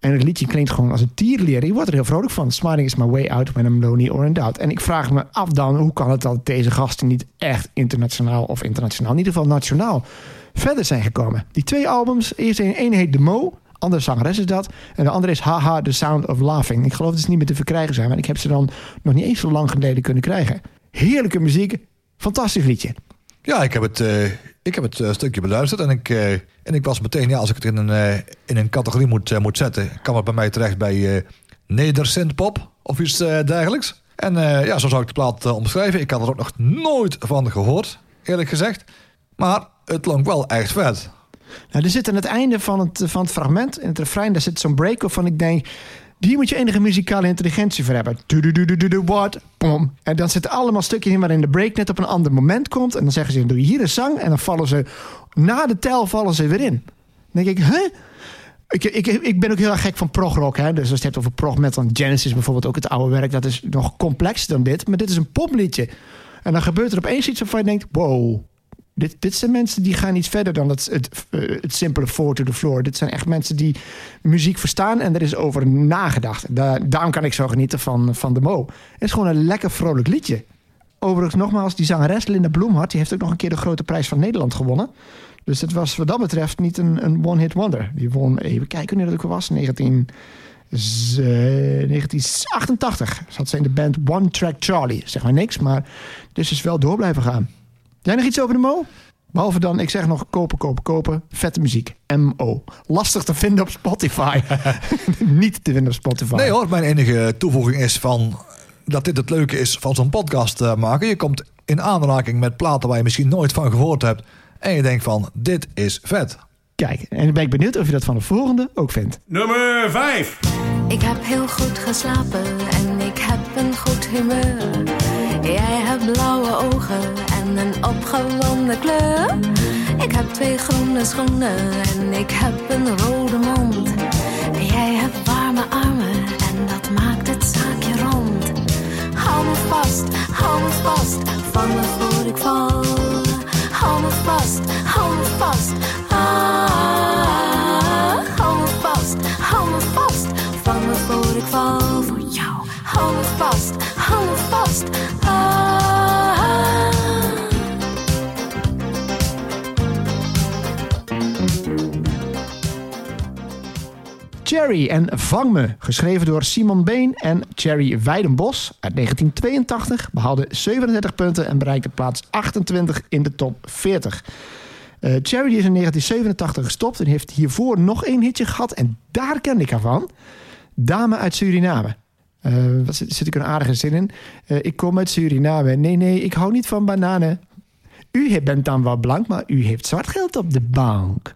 En het liedje klinkt gewoon als een tierleer. Je wordt er heel vrolijk van. Smiling is my way out when I'm lonely or in doubt. En ik vraag me af dan, hoe kan het dat deze gasten niet echt internationaal... of internationaal, in ieder geval nationaal, verder zijn gekomen? Die twee albums, eerst een, heet The Mo... Andere zangeres is dat. En de andere is Haha, The Sound of Laughing. Ik geloof dat ze niet meer te verkrijgen zijn. Maar ik heb ze dan nog niet eens zo lang geleden kunnen krijgen. Heerlijke muziek. Fantastisch liedje. Ja, ik heb het, eh, ik heb het eh, stukje beluisterd en ik, eh, en ik was meteen, ja, als ik het in een, in een categorie moet, moet zetten, kwam het bij mij terecht bij Nedersynthpop of iets dergelijks. En ja, zo zou ik de plaat omschrijven. Ik had er ook nog nooit van gehoord, eerlijk gezegd. Maar het klonk wel echt vet. Nou, er zit aan het einde van het, van het fragment, in het refrein, daar zit zo'n break waarvan ik denk... Hier moet je enige muzikale intelligentie voor hebben. What? Pom. En dan zitten allemaal stukjes in waarin de break net op een ander moment komt. En dan zeggen ze, doe je hier een zang. En dan vallen ze, na de tel vallen ze weer in. Dan denk ik, hè? Ik, ik, ik ben ook heel erg gek van progrock. Hè? Dus als je het hebt over prog metal, Genesis bijvoorbeeld, ook het oude werk, dat is nog complexer dan dit. Maar dit is een popliedje. En dan gebeurt er opeens iets waarvan je denkt, wow, dit, dit zijn mensen die gaan iets verder dan het, het, eh, het simpele four to the floor. Dit zijn echt mensen die muziek verstaan en er is over nagedacht. Daar, daarom kan ik zo genieten van, van de Mo. Het is gewoon een lekker vrolijk liedje. Overigens nogmaals, die zangeres Linda Bloemhart... die heeft ook nog een keer de grote prijs van Nederland gewonnen. Dus het was wat dat betreft niet een, een one-hit wonder. Die won, even kijken wanneer dat ook was, 19, z- eh, 1988. Zat ze in de band One Track Charlie. Zeg maar niks, maar dus is wel door blijven gaan. Jij nog iets over de Mo? Behalve dan, ik zeg nog kopen, kopen, kopen. Vette muziek. MO. Lastig te vinden op Spotify. *laughs* Niet te vinden op Spotify. Nee hoor, mijn enige toevoeging is van dat dit het leuke is van zo'n podcast eh, maken. Je komt in aanraking met platen waar je misschien nooit van gehoord hebt. En je denkt van, dit is vet. Kijk, en dan ben ik benieuwd of je dat van de volgende ook vindt. Nummer 5. Ik heb heel goed geslapen en ik heb een goed humeur. Jij hebt blauwe ogen en een opgewonden kleur. Ik heb twee groene schoenen en ik heb een rode mond. Jij hebt warme armen en dat maakt het zaakje rond. Hou me vast, hou me vast, vang me voor ik val. Hou me vast, hou me vast. Ah, hou me vast, hou me vast. Vang me voor ik val voor jou. Hou me vast, hou me vast. Ah. Cherry en Vang Me, geschreven door Simon Been en Cherry Weidenbos uit 1982, behaalde 37 punten en bereikte plaats 28 in de top 40. Eh, Cherry is in 1987 gestopt en heeft hiervoor nog één hitje gehad en daar kende ik haar van. Dame uit Suriname. Eh, wat zit, zit ik een aardige zin in? Eh, ik kom uit Suriname. Nee, nee, ik hou niet van bananen. U bent dan wel blank, maar u heeft zwart geld op de bank.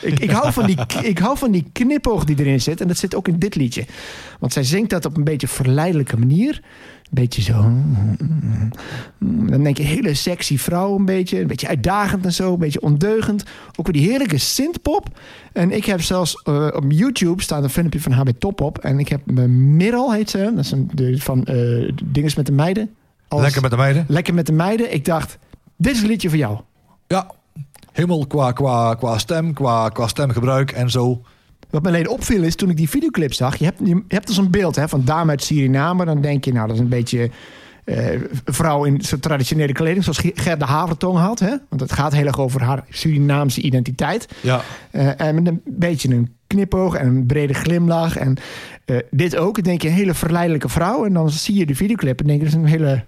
Ik, ik, hou van die, ik hou van die knipoog die erin zit. En dat zit ook in dit liedje. Want zij zingt dat op een beetje verleidelijke manier. Een beetje zo. Dan denk je, hele sexy vrouw een beetje. Een beetje uitdagend en zo. Een beetje ondeugend. Ook weer die heerlijke synthpop. En ik heb zelfs eh, op YouTube staat een filmpje van haar bij Top op. En ik heb Miral heet ze. Dat is een, de, van uh, Dinges met de Meiden. Als- Lekker met de meiden. Lekker met de Meiden. Ik dacht, dit is een liedje voor jou. Ja, helemaal qua, qua, qua stem, qua, qua stemgebruik en zo. Wat me alleen opviel is toen ik die videoclip zag. Je hebt, je hebt dus een beeld hè, van dame uit Suriname. Dan denk je, nou, dat is een beetje een vrouw in zo'n traditionele kleding. Zoals Gerda Havertong had. Hè? Want het gaat heel erg over haar Surinaamse identiteit. Ja. Eh, en met een beetje een knipoog en een brede glimlach. En eh, dit ook. Dan denk je, een hele verleidelijke vrouw. En dan zie je de videoclip en denk je, dat is een hele...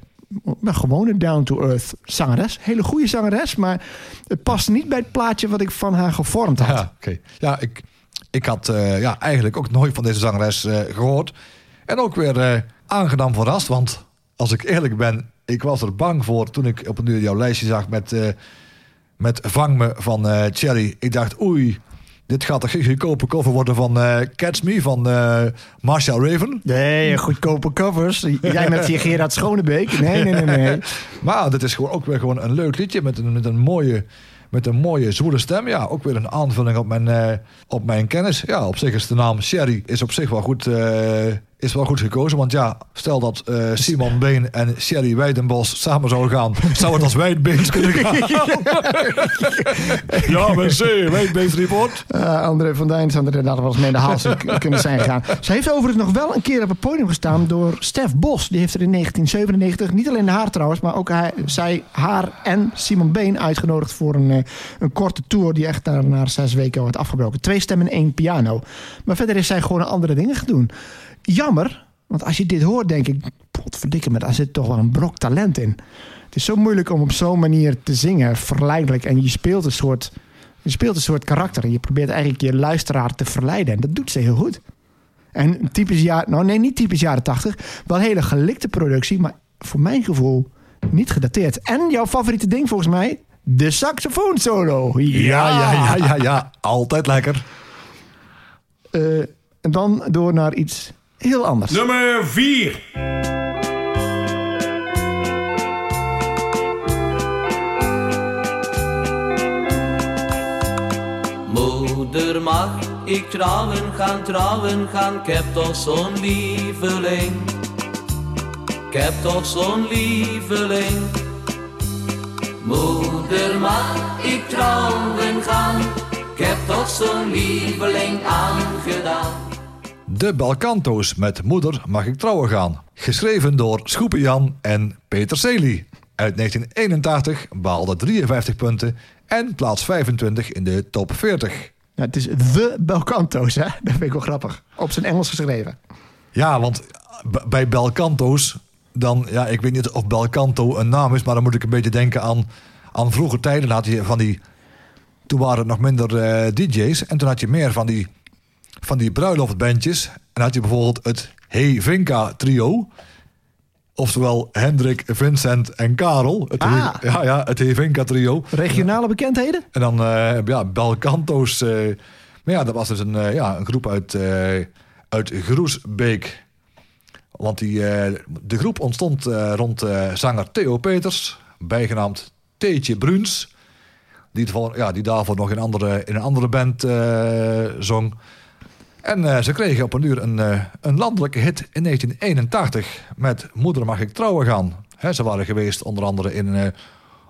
nou, gewone down-to-earth zangeres. Hele goede zangeres, maar het past niet bij het plaatje wat ik van haar gevormd had. Ja. Ja, ik, ik had eh, ja, eigenlijk ook nooit van deze zangeres eh, gehoord. En ook weer eh, aangenaam verrast. Want als ik eerlijk ben, ik was er bang voor toen ik op een uur jouw lijstje zag met, met Vang Me van Cherry. Ik dacht, oei, dit gaat een goedkope cover worden van eh, Catch Me van Marcia Raven. Nee, goedkope covers. Jij met je Gerard Schonebeek. Nee, nee, nee, nee. *laughs* Maar dit is gewoon ook weer gewoon een leuk liedje met een, met een mooie... Met een mooie, zwoele stem. Ja, ook weer een aanvulling op mijn, eh, op mijn kennis. Ja, op zich is de naam Sherry is op zich wel goed, is wel goed gekozen. Want ja, stel dat eh, Simon Been en Sherry Weidenbos samen zouden gaan. zou het als Wijdbeens kunnen gaan. *laughs* ja, met C, Wijdbeens Report. Eh, André van Duin zou er inderdaad wel eens mee in de hals *laughs* kunnen zijn gegaan. Ze heeft overigens nog wel een keer op het podium gestaan door Stef Bos. Die heeft er in 1997, niet alleen haar trouwens, maar ook hij, zij, haar en Simon Been uitgenodigd voor een, eh, een korte tour die echt na, na zes weken wordt afgebroken. Twee stemmen en één piano. Maar verder is zij gewoon andere dingen gaan doen. Jammer, want als je dit hoort denk ik, potverdikke me, daar zit toch wel een brok talent in. Het is zo moeilijk om op zo'n manier te zingen, verleidelijk. En je speelt een soort, je speelt een soort karakter. En je probeert eigenlijk je luisteraar te verleiden. En dat doet ze heel goed. En typisch jaar, nou nee, niet typisch jaren 80. Wel hele gelikte productie, maar voor mijn gevoel niet gedateerd. En jouw favoriete ding volgens mij, de saxofoon solo. Ja, ja, ja, ja, ja. *laughs* Altijd lekker. Eh, en dan door naar iets heel anders. Nummer 4. Moeder, mag ik trouwen gaan, trouwen gaan? Ik heb toch zo'n lieveling. Ik heb toch zo'n lieveling. Moeder, mag ik trouwen gaan? Ik heb toch zo'n lieveling aangedaan. De Balkanto's met Moeder mag ik trouwen gaan. Geschreven door Schoepen Jan en Peter Celi. Uit 1981 behaalde 53 punten en plaats 25 in de top 40. Ja, het is The Belcanto's, hè? Dat vind ik wel grappig. Op zijn Engels geschreven. Ja, want bij Belcanto's, dan, ja, ik weet niet of Belcanto een naam is, maar dan moet ik een beetje denken aan, aan vroege tijden had je van die... Toen waren het nog minder eh, DJ's. En toen had je meer van die, van die bruiloftbandjes. En had je bijvoorbeeld het Hey Vinka trio. Oftewel Hendrik, Vincent en Karel. Het Ah. Ja, ja, het Hey Vinka trio. Regionale bekendheden? En dan eh, ja, Belcanto's. eh, maar ja, dat was dus een, eh, ja, een groep uit, uit Groesbeek. Want die, de groep ontstond rond zanger Theo Peters, bijgenaamd Teetje Bruns. Die, ja, die daarvoor nog in, andere, in een andere band zong. En eh, ze kregen op een uur een, eh, een landelijke hit in 1981 met Moeder mag ik trouwen gaan. Ze waren geweest onder andere in, eh,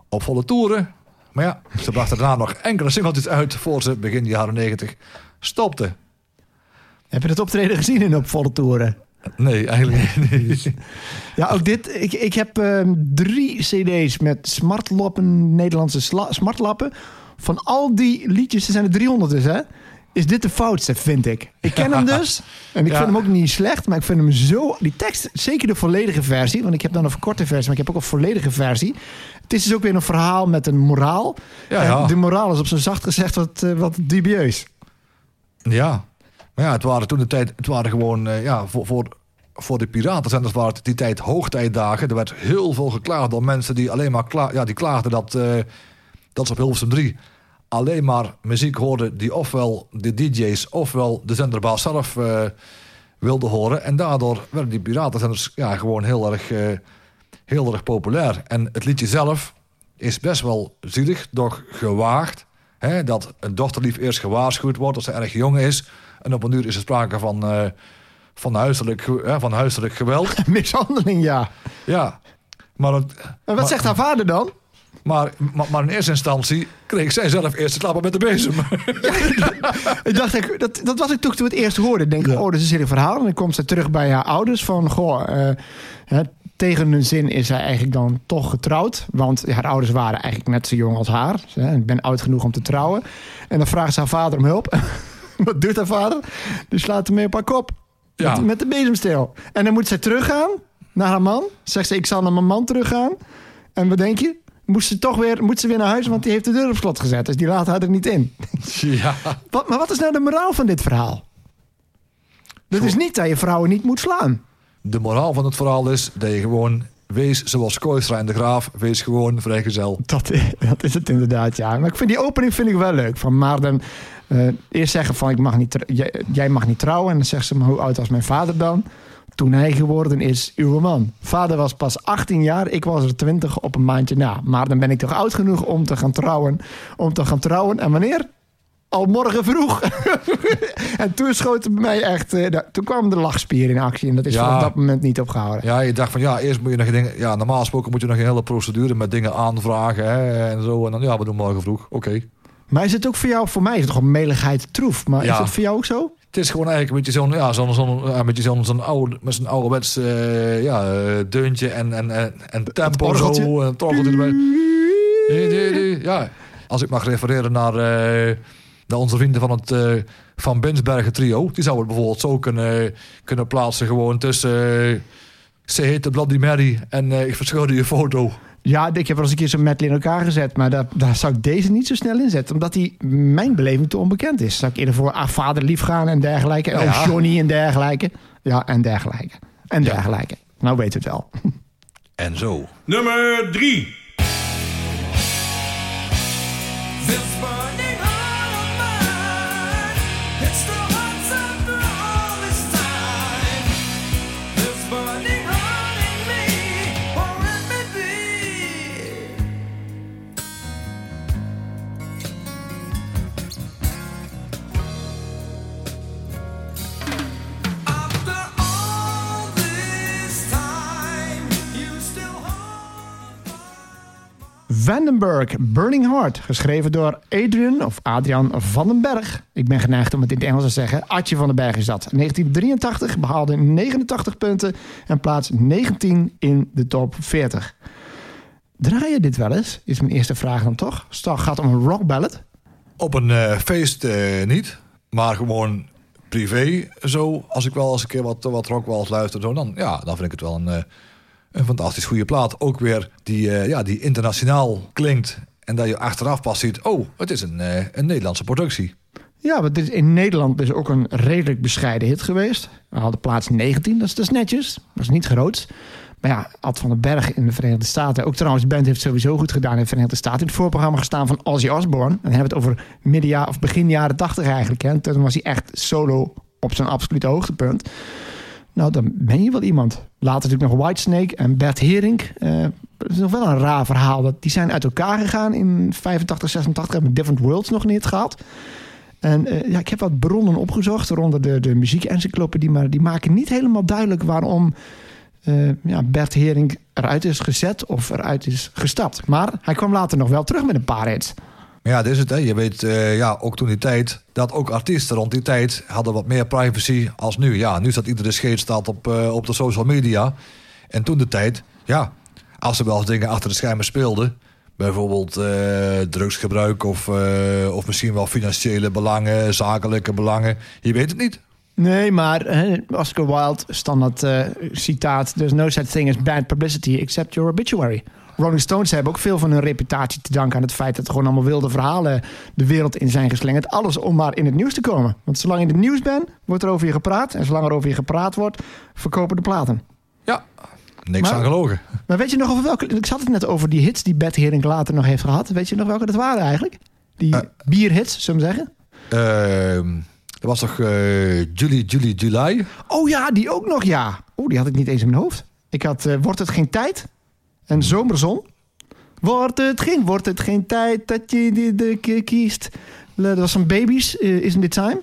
op volle toeren. Maar ja, ze brachten daarna nog enkele singeltjes uit voor ze begin jaren 90 stopte. Heb je het optreden gezien in op volle toeren? Nee, eigenlijk niet. *laughs* Ja, ook dit. Ik, ik heb ehm, drie cd's met smartlappen, Nederlandse smartlappen. Van al die liedjes, er zijn er 300 dus, hè? Is dit de foutste, vind ik. Ik ken hem *laughs* dus. En ik Ja. vind hem ook niet slecht, maar ik vind hem zo... Die tekst, zeker de volledige versie, want ik heb dan een verkorte versie, maar ik heb ook een volledige versie. Het is dus ook weer een verhaal met een moraal. Ja, En de moraal is op zijn zacht gezegd wat, eh, wat dubieus. Ja. Maar ja, het waren toen de tijd, het waren gewoon, eh, ja, voor, voor, voor de piratenzenders waren het die tijd hoogtijdagen. Er werd heel veel geklaagd door mensen die alleen maar kla ja, die klaagden dat, eh, dat ze op Hilversum 3 alleen maar muziek hoorden die ofwel de DJ's ofwel de zenderbaas zelf eh wilden horen. En daardoor werden die piratenzenders ja, gewoon heel erg, eh, heel erg populair. En het liedje zelf is best wel zielig, doch gewaagd. Hè, dat een dochterlief eerst gewaarschuwd wordt als ze erg jong is. En op een uur is er sprake van, eh, van, huiselijk, van huiselijk geweld. *laughs* Mishandeling, ja. ja. Maar, het- En wat maar, zegt haar vader dan? Maar, maar, maar in eerste instantie kreeg zij zelf eerst klappen met de bezem. Ik dacht, ik, dat, dat was ik toch toen we het eerst hoorde. Ik denk, oh, dat is een serie verhaal. En dan komt ze terug bij haar ouders van, goh, eh, hè, tegen hun zin is zij eigenlijk dan toch getrouwd. Want haar ouders waren eigenlijk net zo jong als haar. Hè, ik ben oud genoeg om te trouwen. En dan vraagt ze haar vader om hulp. *laughs* Wat doet haar vader? Die slaat hem mee op haar kop. Ja. Met, met de bezemsteel. En dan moet zij teruggaan naar haar man. Zegt ze, ik zal naar mijn man teruggaan. En wat denk je? Moest ze toch weer, moet ze weer naar huis, want die heeft de deur op slot gezet. Dus die laat haar er niet in. *laughs* ja. Wat, maar wat is nou de moraal van dit verhaal? Dat is niet dat je vrouwen niet moet slaan. De moraal van het verhaal is dat je gewoon... Wees zoals Kooistra en de Graaf. Wees gewoon vrijgezel. Dat, dat is het inderdaad, ja. Maar ik vind die opening vind ik wel leuk. Van Maarten, eh, eerst zeggen van ik mag niet, jij, jij mag niet trouwen. En dan zegt ze, maar hoe oud was mijn vader dan? Toen hij geworden is uw man. Vader was pas 18 jaar, ik was er 20 op een maandje na. Maar dan ben ik toch oud genoeg om te gaan trouwen. Om te gaan trouwen. En wanneer? Al morgen vroeg. *laughs* en toen schoot het bij mij echt... eh, toen kwam de lachspier in actie. En dat is Ja. vanaf dat moment niet opgehouden. Ja, je dacht van ja, eerst moet je nog dingen. Ja, normaal gesproken moet je nog een hele procedure met dingen aanvragen hè, en zo. En dan ja, we doen morgen vroeg. Oké. Maar is het ook voor jou, voor mij is het toch een meligheid troef. Maar Ja. is het voor jou ook zo? Het is gewoon eigenlijk een beetje zo'n ja, zo'n zo'n ja, een beetje zo'n zo'n oude met zo'n ouderwets eh, ja, eh, deuntje en en en, en tempo zo en het orgeltje erbij. Die, die, die, Ja, als ik mag refereren naar, eh, naar onze vrienden van het eh, van Binsbergen trio, die zouden het bijvoorbeeld zo kunnen kunnen plaatsen gewoon tussen. eh, ze heette Bloody Mary en eh, ik verschilde je foto. Ja, ik heb wel eens een keer zo'n medley in elkaar gezet. Maar daar, daar zou ik deze niet zo snel in zetten. Omdat die mijn beleving te onbekend is. Zou ik eerder voor ah, vader lief gaan en dergelijke. Ja. Oh, Johnny en dergelijke. Ja, en dergelijke. En Ja. dergelijke. Nou weet het wel. *laughs* En zo. Nummer 3. This Vandenberg, Burning Heart. Geschreven door Adrian of Adrian van den Berg. Ik ben geneigd om het in het Engels te zeggen. Adje van den Berg is dat. 1983 behaalde 89 punten en plaats 19 in de top 40. Draai je dit wel eens? Is mijn eerste vraag dan toch? Het gaat om een rock ballad. Op een eh, feest eh, niet, maar gewoon privé zo. Als ik wel eens een keer wat, wat rock luister, zo, dan, ja, dan vind ik het wel een, eh, een fantastisch goede plaat. Ook weer die, eh, ja, die internationaal klinkt En dat je achteraf pas ziet, oh, het is een, eh, een Nederlandse productie. Ja, want dit is in Nederland dus ook een redelijk bescheiden hit geweest. We hadden plaats 19, dat is dus netjes. Dat is niet groot. Maar ja, Ad van den Berg in de Verenigde Staten. Ook trouwens, de band heeft sowieso goed gedaan in de Verenigde Staten. In het voorprogramma gestaan van Ozzy Osbourne. En dan hebben we het over midden jaar, of begin jaren 80 eigenlijk. Hè. En Toen was hij echt solo op zijn absolute hoogtepunt. Nou, dan ben je wel iemand. Later natuurlijk nog Whitesnake en Bert Hering. Eh dat is nog wel een raar verhaal. Dat, die zijn uit elkaar gegaan in 85, 86. Hebben Different Worlds nog niet gehad. En eh, ja, ik heb wat bronnen opgezocht rond de, de muziekencyclopedie. Maar die maken niet helemaal duidelijk waarom eh, ja, Bert Hering eruit is gezet of eruit is gestapt. Maar hij kwam later nog wel terug met een paar hits. Maar ja, dit is het. Hè. Je weet eh, ja, ook toen die tijd dat ook artiesten rond die tijd hadden wat meer privacy als nu. Ja, nu staat iedere scheet staat op, eh, op de social media. En toen de tijd, ja, als er wel eens dingen achter de schermen speelden. Bijvoorbeeld eh, drugsgebruik of, of misschien wel financiële belangen, zakelijke belangen. Je weet het niet. Nee, maar hè, Oscar Wilde, standaard citaat... There's no such thing as bad publicity except your obituary. Rolling Stones hebben ook veel van hun reputatie te danken aan het feit... dat er gewoon allemaal wilde verhalen de wereld in zijn geslingerd. Alles om maar in het nieuws te komen. Want zolang je in het nieuws bent, wordt er over je gepraat. En zolang er over je gepraat wordt, verkopen de platen. Ja, niks Maar- aan gelogen. Maar weet je nog over welke... Ik zat het net over die hits die Bert Hering later nog heeft gehad. Weet je nog welke dat waren eigenlijk? Die Eh. bierhits, zullen we zeggen? Ehm er was toch eh Julie, Julie, July? Oh ja, die ook nog, ja. Oh, die had ik niet eens in mijn hoofd. Ik had eh, Wordt het geen tijd? En Zomerzon. Wordt het geen, wordt het geen tijd dat je die de ke- kiest? Dat was van Babies, eh, Isn't It Time?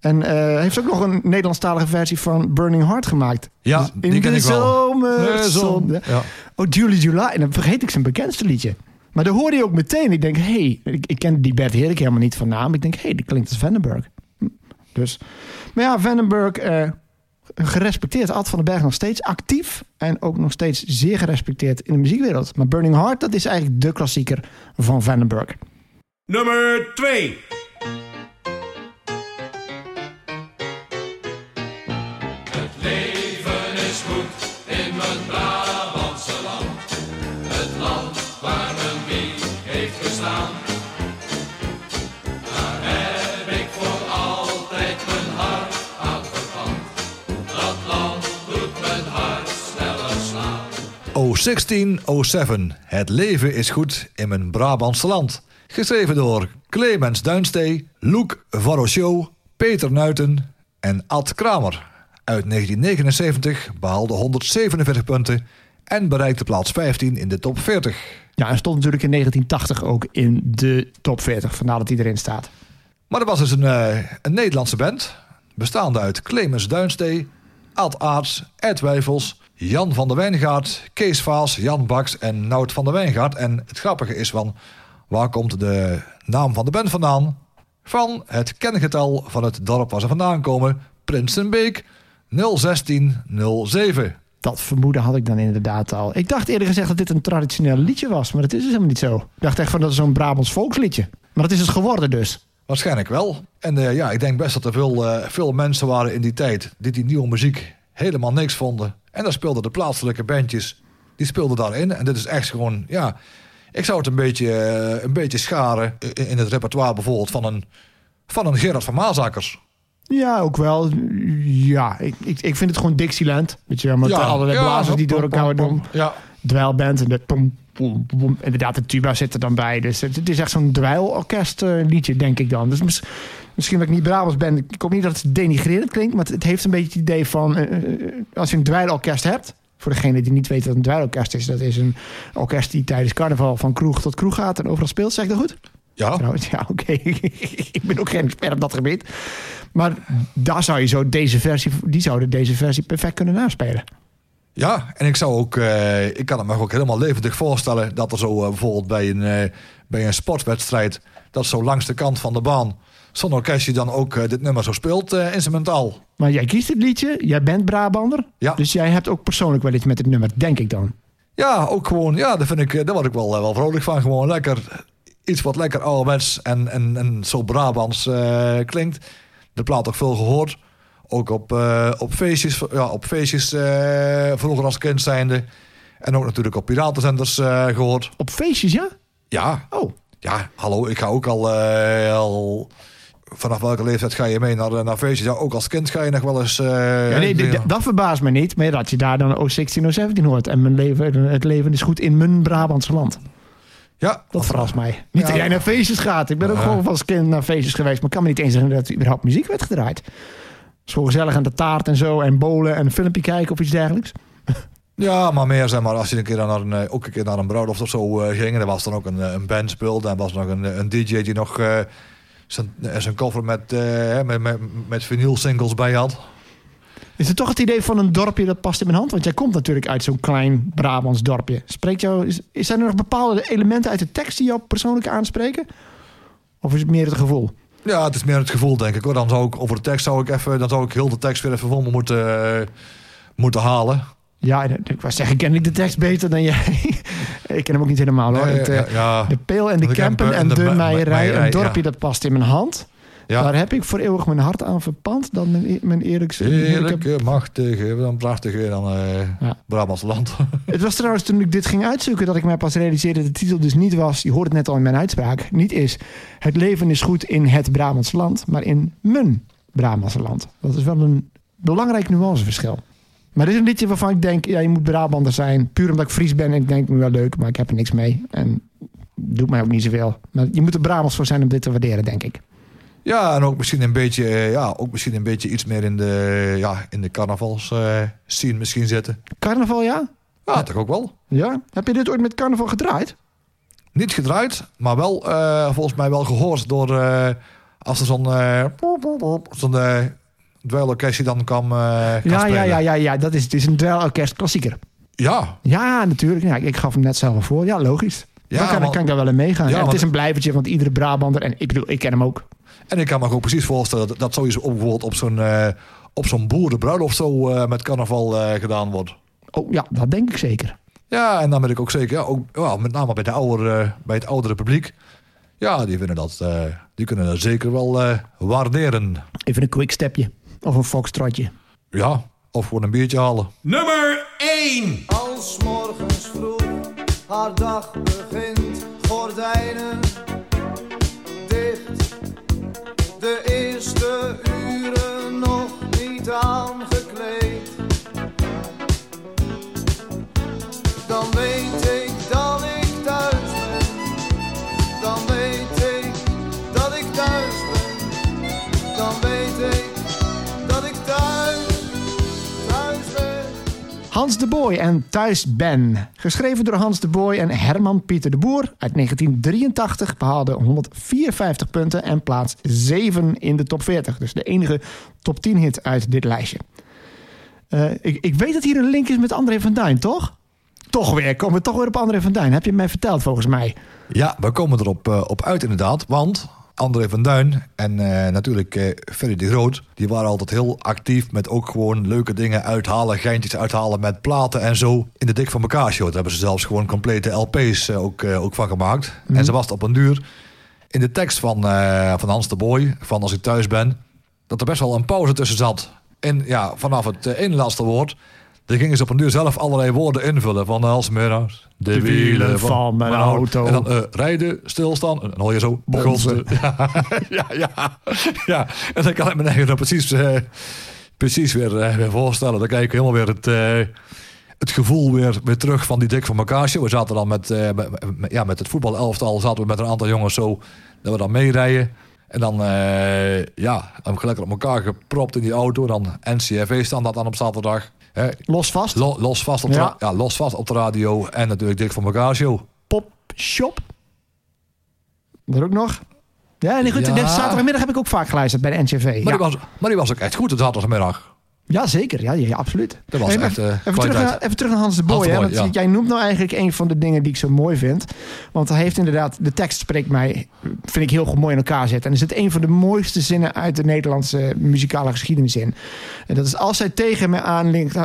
En eh, hij heeft ook nog een Nederlandstalige versie van Burning Heart gemaakt. Ja, Dus die in ken de ik zomerzon. Ja. Oh, Julie July. En dan vergeet ik zijn bekendste liedje. Maar dan hoorde je ook meteen. Ik denk, hé, hey, ik, ik ken die Bert Herik helemaal niet van naam. Ik denk, hé, hey, die klinkt als Vandenberg. Hm, Dus, maar ja, Vandenberg, eh, gerespecteerd. Ad van den Berg nog steeds actief. En ook nog steeds zeer gerespecteerd in de muziekwereld. Maar Burning Heart, dat is eigenlijk de klassieker van Vandenberg. Nummer 2. O 16, O 7. Het leven is goed in mijn Brabantse land. Geschreven door Clemens Duinstee, Loek Varoshow, Peter Nuiten en Ad Kramer. Uit 1979 behaalde 147 punten en bereikte plaats 15 in de top 40. Ja, en stond natuurlijk in 1980 ook in de top 40. Vandaar dat hij erin staat. Maar er was dus een, eh, een Nederlandse band, bestaande uit Clemens Duinstee, Ad Aarts, Ed Wijfels, Jan van der Wijngaard, Kees Vaas, Jan Baks en Nout van der Wijngaard. En het grappige is van, waar komt de naam van de band vandaan? Van het kengetal van het dorp waar ze vandaan komen, Prinsenbeek 01607. Dat vermoeden had ik dan inderdaad al. Ik dacht eerder gezegd dat dit een traditioneel liedje was. Maar dat is dus helemaal niet zo. Ik dacht echt van dat is zo'n Brabants volksliedje. Maar dat is het geworden dus. Waarschijnlijk wel. En eh, ja, ik denk best dat er veel, eh, veel mensen waren in die tijd die die nieuwe muziek helemaal niks vonden. En daar speelden de plaatselijke bandjes, die speelden daarin. En dit is echt gewoon, ja, ik zou het een beetje, eh, een beetje scharen in, het repertoire bijvoorbeeld van een, van een Gerard van Maasakkers. Ja, ook wel. Ja, ik, ik, ik vind het gewoon Dixieland. Weet je wel, met ja, allerlei ja, blazers die door elkaar doen. Ja, Dweilband en de pom, pom, pom. Inderdaad, de tuba zit er dan bij. Dus het, het is echt zo'n dweilorkest eh, liedje, denk ik dan. Dus misschien dat ik niet Brabants ben. Ik hoop niet dat het denigrerend klinkt. Maar het, heeft een beetje het idee van... eh, eh, als je een dweilorkest hebt... Voor degene die niet weet wat een dweilorkest is. Dat is een orkest die tijdens carnaval van kroeg tot kroeg gaat. En overal speelt. Zeg ik dat goed? ja. Trouwens, ja, oké. *laughs* ik ben ook geen expert op dat gebied. Maar daar zou je zo deze versie... Die zouden deze versie perfect kunnen naspelen. Ja, en ik zou ook, eh, ik kan het me ook helemaal levendig voorstellen dat er zo bijvoorbeeld bij een, bij een sportwedstrijd, dat zo langs de kant van de baan, zo'n orkestje dan ook eh, dit nummer zo speelt, eh, instrumentaal. Maar jij kiest het liedje, jij bent Brabander. Ja. Dus jij hebt ook persoonlijk wel iets met het nummer, denk ik dan. Ja, ook gewoon, ja, daar, vind ik, eh, daar word ik wel, wel vrolijk van. Gewoon lekker, iets wat lekker ouderwets en, en, en zo Brabants klinkt. De plaat ook veel gehoord. Ook op, op feestjes, ja, op feestjes vroeger als kind zijnde. En ook natuurlijk op piratenzenders eh, gehoord. Op feestjes, ja? Ja, Oh, ja, hallo, ik ga ook al, al... Vanaf welke leeftijd ga je mee naar, naar feestjes? Ja, ook als kind ga je nog wel eens... eh, ja, nee, dat verbaast me niet. Maar dat je daar dan O16, O17 hoort. En mijn leven, het leven is goed in mijn Brabantse land. Ja, Dat verrast mij. Niet Ja. dat jij naar feestjes gaat. Ik ben ook gewoon als kind naar feestjes geweest. Maar ik kan me niet eens zeggen dat er überhaupt muziek werd gedraaid. Gewoon gezellig aan de taart en zo. En bolen en een filmpje kijken of iets dergelijks. *laughs* Ja, maar meer zeg maar, als je een keer dan naar een, eh, ook een keer naar een bruiloft of zo eh, ging, en er was dan ook een, eh, een band speelde, en was nog een, een DJ die nog eh, zijn, eh, zijn koffer met, eh, met, met, met vinyl singles bij had. Is het toch het idee van een dorpje dat past in mijn hand? Want jij komt natuurlijk uit zo'n klein Brabants dorpje. Spreekt jou, is, is- zijn er nog bepaalde elementen uit de tekst die jou persoonlijk aanspreken? Of is het meer het gevoel? Ja, het is meer het gevoel, denk ik. Hoor. Dan zou ik over de tekst zou ik even, dan zou ik heel de tekst weer even voor me moeten, eh, moeten halen. Ja, ik was zeggen, ken ik de tekst beter dan jij? *laughs* ik ken hem ook niet helemaal hoor. Nee, Het, eh, ja, ja. De peel en de campen Kempen en de, de me- meierij. meierij, Een dorpje ja. dat past in mijn hand. Daar heb ik voor eeuwig mijn hart aan verpand. Dan mijn, e- mijn eerlijkste... Heerlijke, machtige, dan prachtige, dan eh Ja. Brabants land. *laughs* Het was trouwens toen ik dit ging uitzoeken dat ik mij pas realiseerde dat de titel dus niet was, je hoort het net al in mijn uitspraak, niet is het leven is goed in het Brabantse land, maar in mijn Brabantse land. Dat is wel een belangrijk nuanceverschil. Maar dit is een liedje waarvan ik denk, ja, je moet Brabander zijn, puur omdat ik Fries ben en ik denk, wel leuk, maar ik heb er niks mee. En doet mij ook niet zoveel. Maar je moet er Brabants voor zijn om dit te waarderen, denk ik. Ja, en ook misschien een beetje, eh, ja, ook misschien een beetje iets meer in de, ja, in de carnavals eh, scene misschien zitten. Carnaval, ja? Ja, toch ook wel. Ja? Heb je dit ooit met carnaval gedraaid? Niet gedraaid, maar wel eh, volgens mij wel gehoord door eh, als er zo'n zo'n dweilorkestje dan eh, kan Ja, ja, spelen. ja, ja, ja, dat is, het is een dweilorkest klassieker. Ja, Ja, natuurlijk. Ja, ik gaf hem net zelf al voor. Ja, logisch. Ja, dan kan, want- kan ik daar wel in meegaan. Ja, en het want- is een blijvertje, want iedere Brabander... en ik bedoel, ik ken hem ook. en ik kan me ook precies voorstellen dat, dat sowieso bijvoorbeeld op zo'n eh, op zo'n boerenbruiloft zo eh, met carnaval gedaan wordt. Oh ja, dat denk ik zeker. Ja, en dan ben ik ook zeker, ja, ook, met name bij, de oudere, bij het oudere publiek. Ja, die, vinden dat, die kunnen dat zeker wel waarderen. Even een quickstepje. Of een foxtrotje. Ja, of gewoon een biertje halen. Nummer 1. Als morgens vroeg haar dag begint, gordijnen Hans de Boy en Thuis Ben. Geschreven door Hans de Boy en Herman Pieter de Boer. Uit 1983 behaalde 154 punten en plaats 7 in de top 40. Dus de enige top 10 hit uit dit lijstje. Eh, ik, ik weet dat hier een link is met André van Duin, toch? Toch weer, komen we toch weer op André van Duin. Heb je mij verteld volgens mij? Ja, we komen erop eh, op uit inderdaad. Want André van Duin en eh, natuurlijk eh Ferry de Groot... die waren altijd heel actief met ook gewoon leuke dingen uithalen... geintjes uithalen met platen en zo in de Dik van elkaar show. Daar hebben ze zelfs gewoon complete LP's eh, ook, ook van gemaakt. En ze was het op een duur in de tekst van, van Hans de Boy... van Als ik thuis ben, dat er best wel een pauze tussen zat. En ja, vanaf het eh, ene laatste woord... Daar gingen ze op een duur zelf allerlei woorden invullen. Van als middags de, wielen van mijn auto. En dan eh, rijden, stilstaan. En dan hoor je zo Bonzen. bonzen. *laughs* Ja, ja, ja, ja. En dan kan ik me eigenlijk precies, eh, precies weer, eh, weer voorstellen. Dan kijk ik helemaal weer het, eh, het gevoel weer, weer terug van die dik van elkaar show. We zaten dan met, eh, met, met- ja, met het voetbalelftal zaten we met een aantal jongens zo dat we dan meerijden. En dan, eh ja, dan lekker op elkaar gepropt in die auto. Dan NCFV standaard dan op zaterdag. Hè, Los vast. Lo- los, vast op de, Ja. los vast op de radio. En natuurlijk dik van elkaar show. Pop Shop. Dat ook nog. Ja, nee, goed. Ja. Zaterdagmiddag heb ik ook vaak geluisterd bij de NCV. Maar, Ja, die was, maar die was ook echt goed zaterdagmiddag. Ja zeker. Ja, ja, absoluut. Dat was echt, eh, even, terug naar, even terug naar Hans de Boy. Hans de hè, want ja. Jij noemt nou eigenlijk een van de dingen die ik zo mooi vind. Want hij heeft inderdaad... De tekst spreekt mij, vind ik, heel goed mooi in elkaar zetten. En er zit een van de mooiste zinnen uit de Nederlandse muzikale geschiedenis in. En dat is als zij tegen me aanlinkt...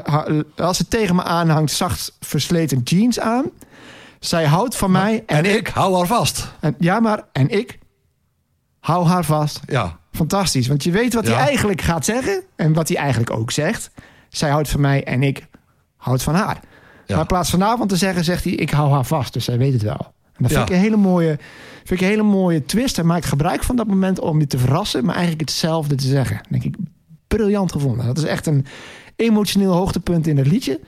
Als ze tegen me aanhangt zacht versleten jeans aan... Zij houdt van mij en, En ik hou haar vast. En, ja, maar en ik hou haar vast. Ja, Fantastisch, want je weet wat hij eigenlijk gaat zeggen en wat hij eigenlijk ook zegt. Zij houdt van mij en ik houd van haar. Maar in plaats van vanavond te zeggen, zegt hij: Ik hou haar vast. Dus zij weet het wel. En dat vind ik een hele mooie, vind ik een hele mooie twist. Hij maakt gebruik van dat moment om je te verrassen, maar eigenlijk hetzelfde te zeggen. Denk ik, briljant gevonden. Dat is echt een emotioneel hoogtepunt in het liedje.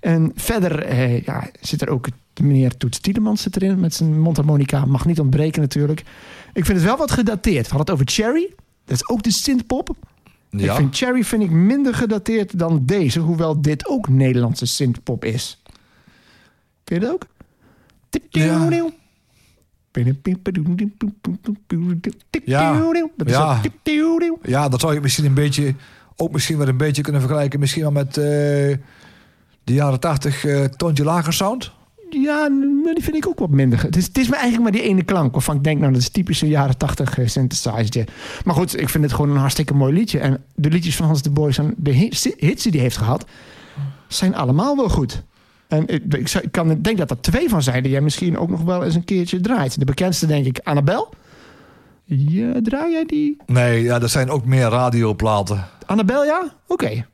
En verder eh, ja, zit er ook de meneer Toets Tielemans zit erin met zijn mondharmonica. Mag niet ontbreken natuurlijk. Ik vind het wel wat gedateerd. We hadden het over Cherry. Dat is ook de synthpop. Ik Ja. vind Cherry vind ik minder gedateerd dan deze. Hoewel dit ook Nederlandse synthpop is. Vind je dat ook? Ja. Ja. Dat Ja. dat zou je misschien een beetje, ook misschien wel een beetje kunnen vergelijken. Misschien wel met eh, de jaren tachtig eh Toontje Lager sound. Ja, die vind ik ook wat minder. Het is, het is maar eigenlijk maar die ene klank waarvan ik denk, nou, dat is typische jaren tachtig uh, synthesizer. Maar goed, ik vind het gewoon een hartstikke mooi liedje. En de liedjes van Hans de Boy, zijn, de hits, die hij heeft gehad, zijn allemaal wel goed. En ik, ik, kan, ik denk dat er twee van zijn die jij misschien ook nog wel eens een keertje draait. De bekendste denk ik Annabel. Ja, draai jij die? Nee, ja, dat zijn ook meer radioplaten. Annabel, ja? Oké.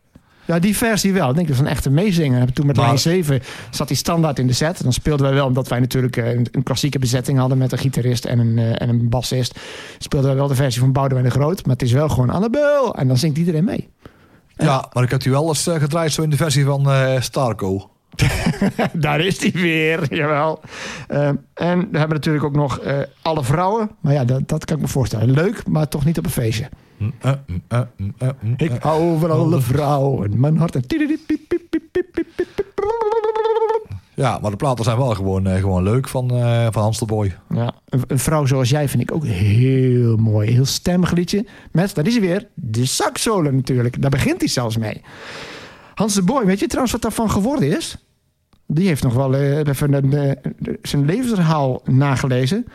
Ja, die versie wel. Ik denk dat is een echte meezinger. En Toen met Maar- lijn 7 zat hij standaard in de set. Dan speelden wij wel, omdat wij natuurlijk eh, een, een klassieke bezetting hadden met een gitarist en een, eh, en een bassist. Speelden wij wel de versie van Boudewijn de Groot. Maar het is wel gewoon Annabel. En dan zingt iedereen mee. Ja, maar ik heb die wel eens eh, gedraaid zo in de versie van Starco. *laughs* Daar is hij weer, jawel. Eh, en we hebben natuurlijk ook nog eh, Alle Vrouwen. Maar ja, dat, dat kan ik me voorstellen. Leuk, maar toch niet op een feestje. Mm, mm, mm, Ik hou van alle vrouwen. Mijn hart. En Ja, maar de platen zijn wel gewoon, eh, gewoon leuk van, eh, van Hans de Boy. Ja, een, een vrouw zoals jij vind ik ook heel mooi. Heel stemmig liedje. Met, daar is hij weer, de saxsolo natuurlijk. Daar begint hij zelfs mee. Hans de Boy, weet je trouwens wat daarvan geworden is? Die heeft nog wel eh, even eh, zijn levensverhaal nagelezen.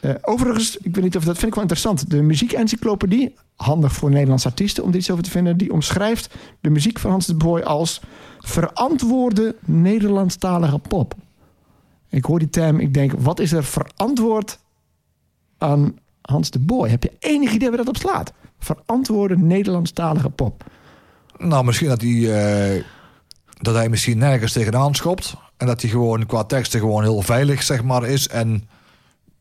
Eh, overigens, ik weet niet of dat vind ik wel interessant. De muziekencyclopedie, handig voor Nederlandse artiesten om iets over te vinden, die omschrijft de muziek van Hans de Boy als verantwoorde Nederlandstalige pop. Ik hoor die term, ik denk, wat is er verantwoord aan Hans de Boy? Heb je enig idee waar dat op slaat? Verantwoorde Nederlandstalige pop. Nou, misschien dat hij, eh, dat hij misschien nergens tegenaan schopt. En dat hij gewoon qua teksten gewoon heel veilig zeg maar, is. En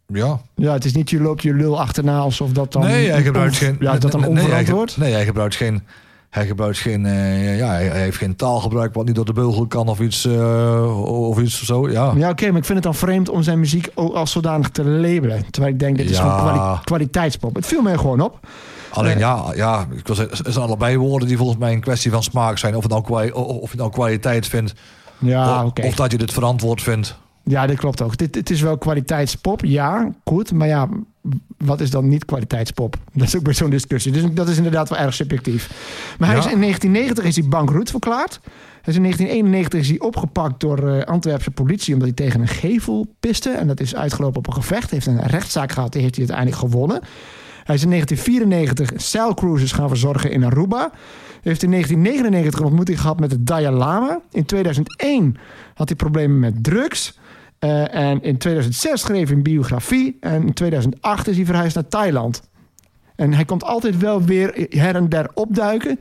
ja, Ja, het is niet je loopt je lul achterna alsof dat dan... nee, hij gebruikt geen. Ja, dat dan nee, nee, onverantwoord? ge- nee, hij gebruikt geen. Hij gebruikt geen. eh, ja, hij, heeft geen taalgebruik wat niet door de beugel kan of iets. eh, of iets of zo. Ja. Ja, oké, maar ik vind het dan vreemd om zijn muziek ook als zodanig te labelen. Terwijl ik denk, dit is Ja. gewoon kwali- kwaliteitspop. Het viel mij gewoon op. Alleen ja, ja ik wil zeggen, het zijn allebei woorden die volgens mij een kwestie van smaak zijn. Of, het nou, kwa- of je nou kwaliteit vindt. Ja, of, of dat je dit verantwoord vindt. Ja, dat klopt ook. Dit, het is wel kwaliteitspop, ja, goed. Maar ja, wat is dan niet kwaliteitspop? *laughs* Dat is ook bij zo'n discussie. Dus dat is inderdaad wel erg subjectief. Maar hij Ja. is in 1990 is hij bankroet verklaard. Is in 1991 is hij opgepakt door uh, Antwerpse politie... omdat hij tegen een gevel piste. En dat is uitgelopen op een gevecht. Hij heeft een rechtszaak gehad, die heeft hij uiteindelijk gewonnen. Hij is in 1994 zeilcruises gaan verzorgen in Aruba. Heeft in 1999 een ontmoeting gehad met de Dalai Lama. In 2001 had hij problemen met drugs... Uh, en in 2006 schreef hij een biografie. En in 2008 is hij verhuisd naar Thailand. En hij komt altijd wel weer her en der opduiken.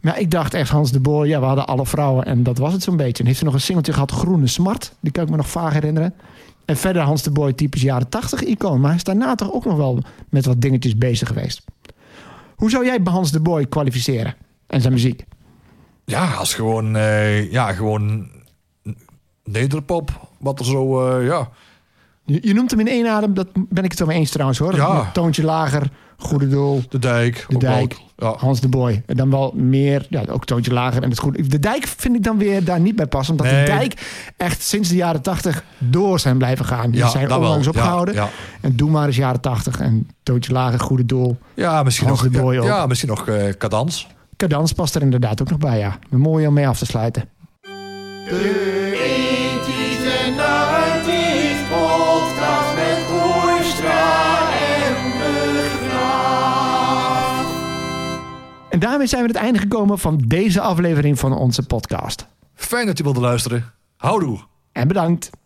Maar ik dacht echt, Hans de Boer, ja, we hadden alle vrouwen. En dat was het zo'n beetje. En heeft hij nog een singeltje gehad, Groene Smart. Die kan ik me nog vaag herinneren. En verder Hans de Boy, typisch jaren 80 icoon. Maar hij is daarna toch ook nog wel met wat dingetjes bezig geweest. Hoe zou jij Hans de Boy kwalificeren? En zijn muziek? Ja, als gewoon, uh, ja, gewoon nederpop. Wat er zo, uh, ja. Je, je, noemt hem in één adem, dat ben ik het wel mee eens trouwens hoor. Ja. Toontje lager, goede doel. De dijk. De dijk. Ja. Hans de Boy. En dan wel meer, ja, ook toontje lager en het goed. De dijk vind ik dan weer daar niet bij passen. Omdat nee. de dijk echt sinds de jaren tachtig door zijn blijven gaan. Die ja, zijn onlangs opgehouden. Ja, en Doe maar eens jaren tachtig. En toontje lager, goede doel. Ja, misschien Hans nog, de Boy ook. ja, misschien nog uh, cadans. Cadans past er inderdaad ook nog bij, ja. Mooi om mee af te sluiten. De daarmee zijn we aan het einde gekomen van deze aflevering van onze podcast. Fijn dat je wilde luisteren. Houdoe. En bedankt.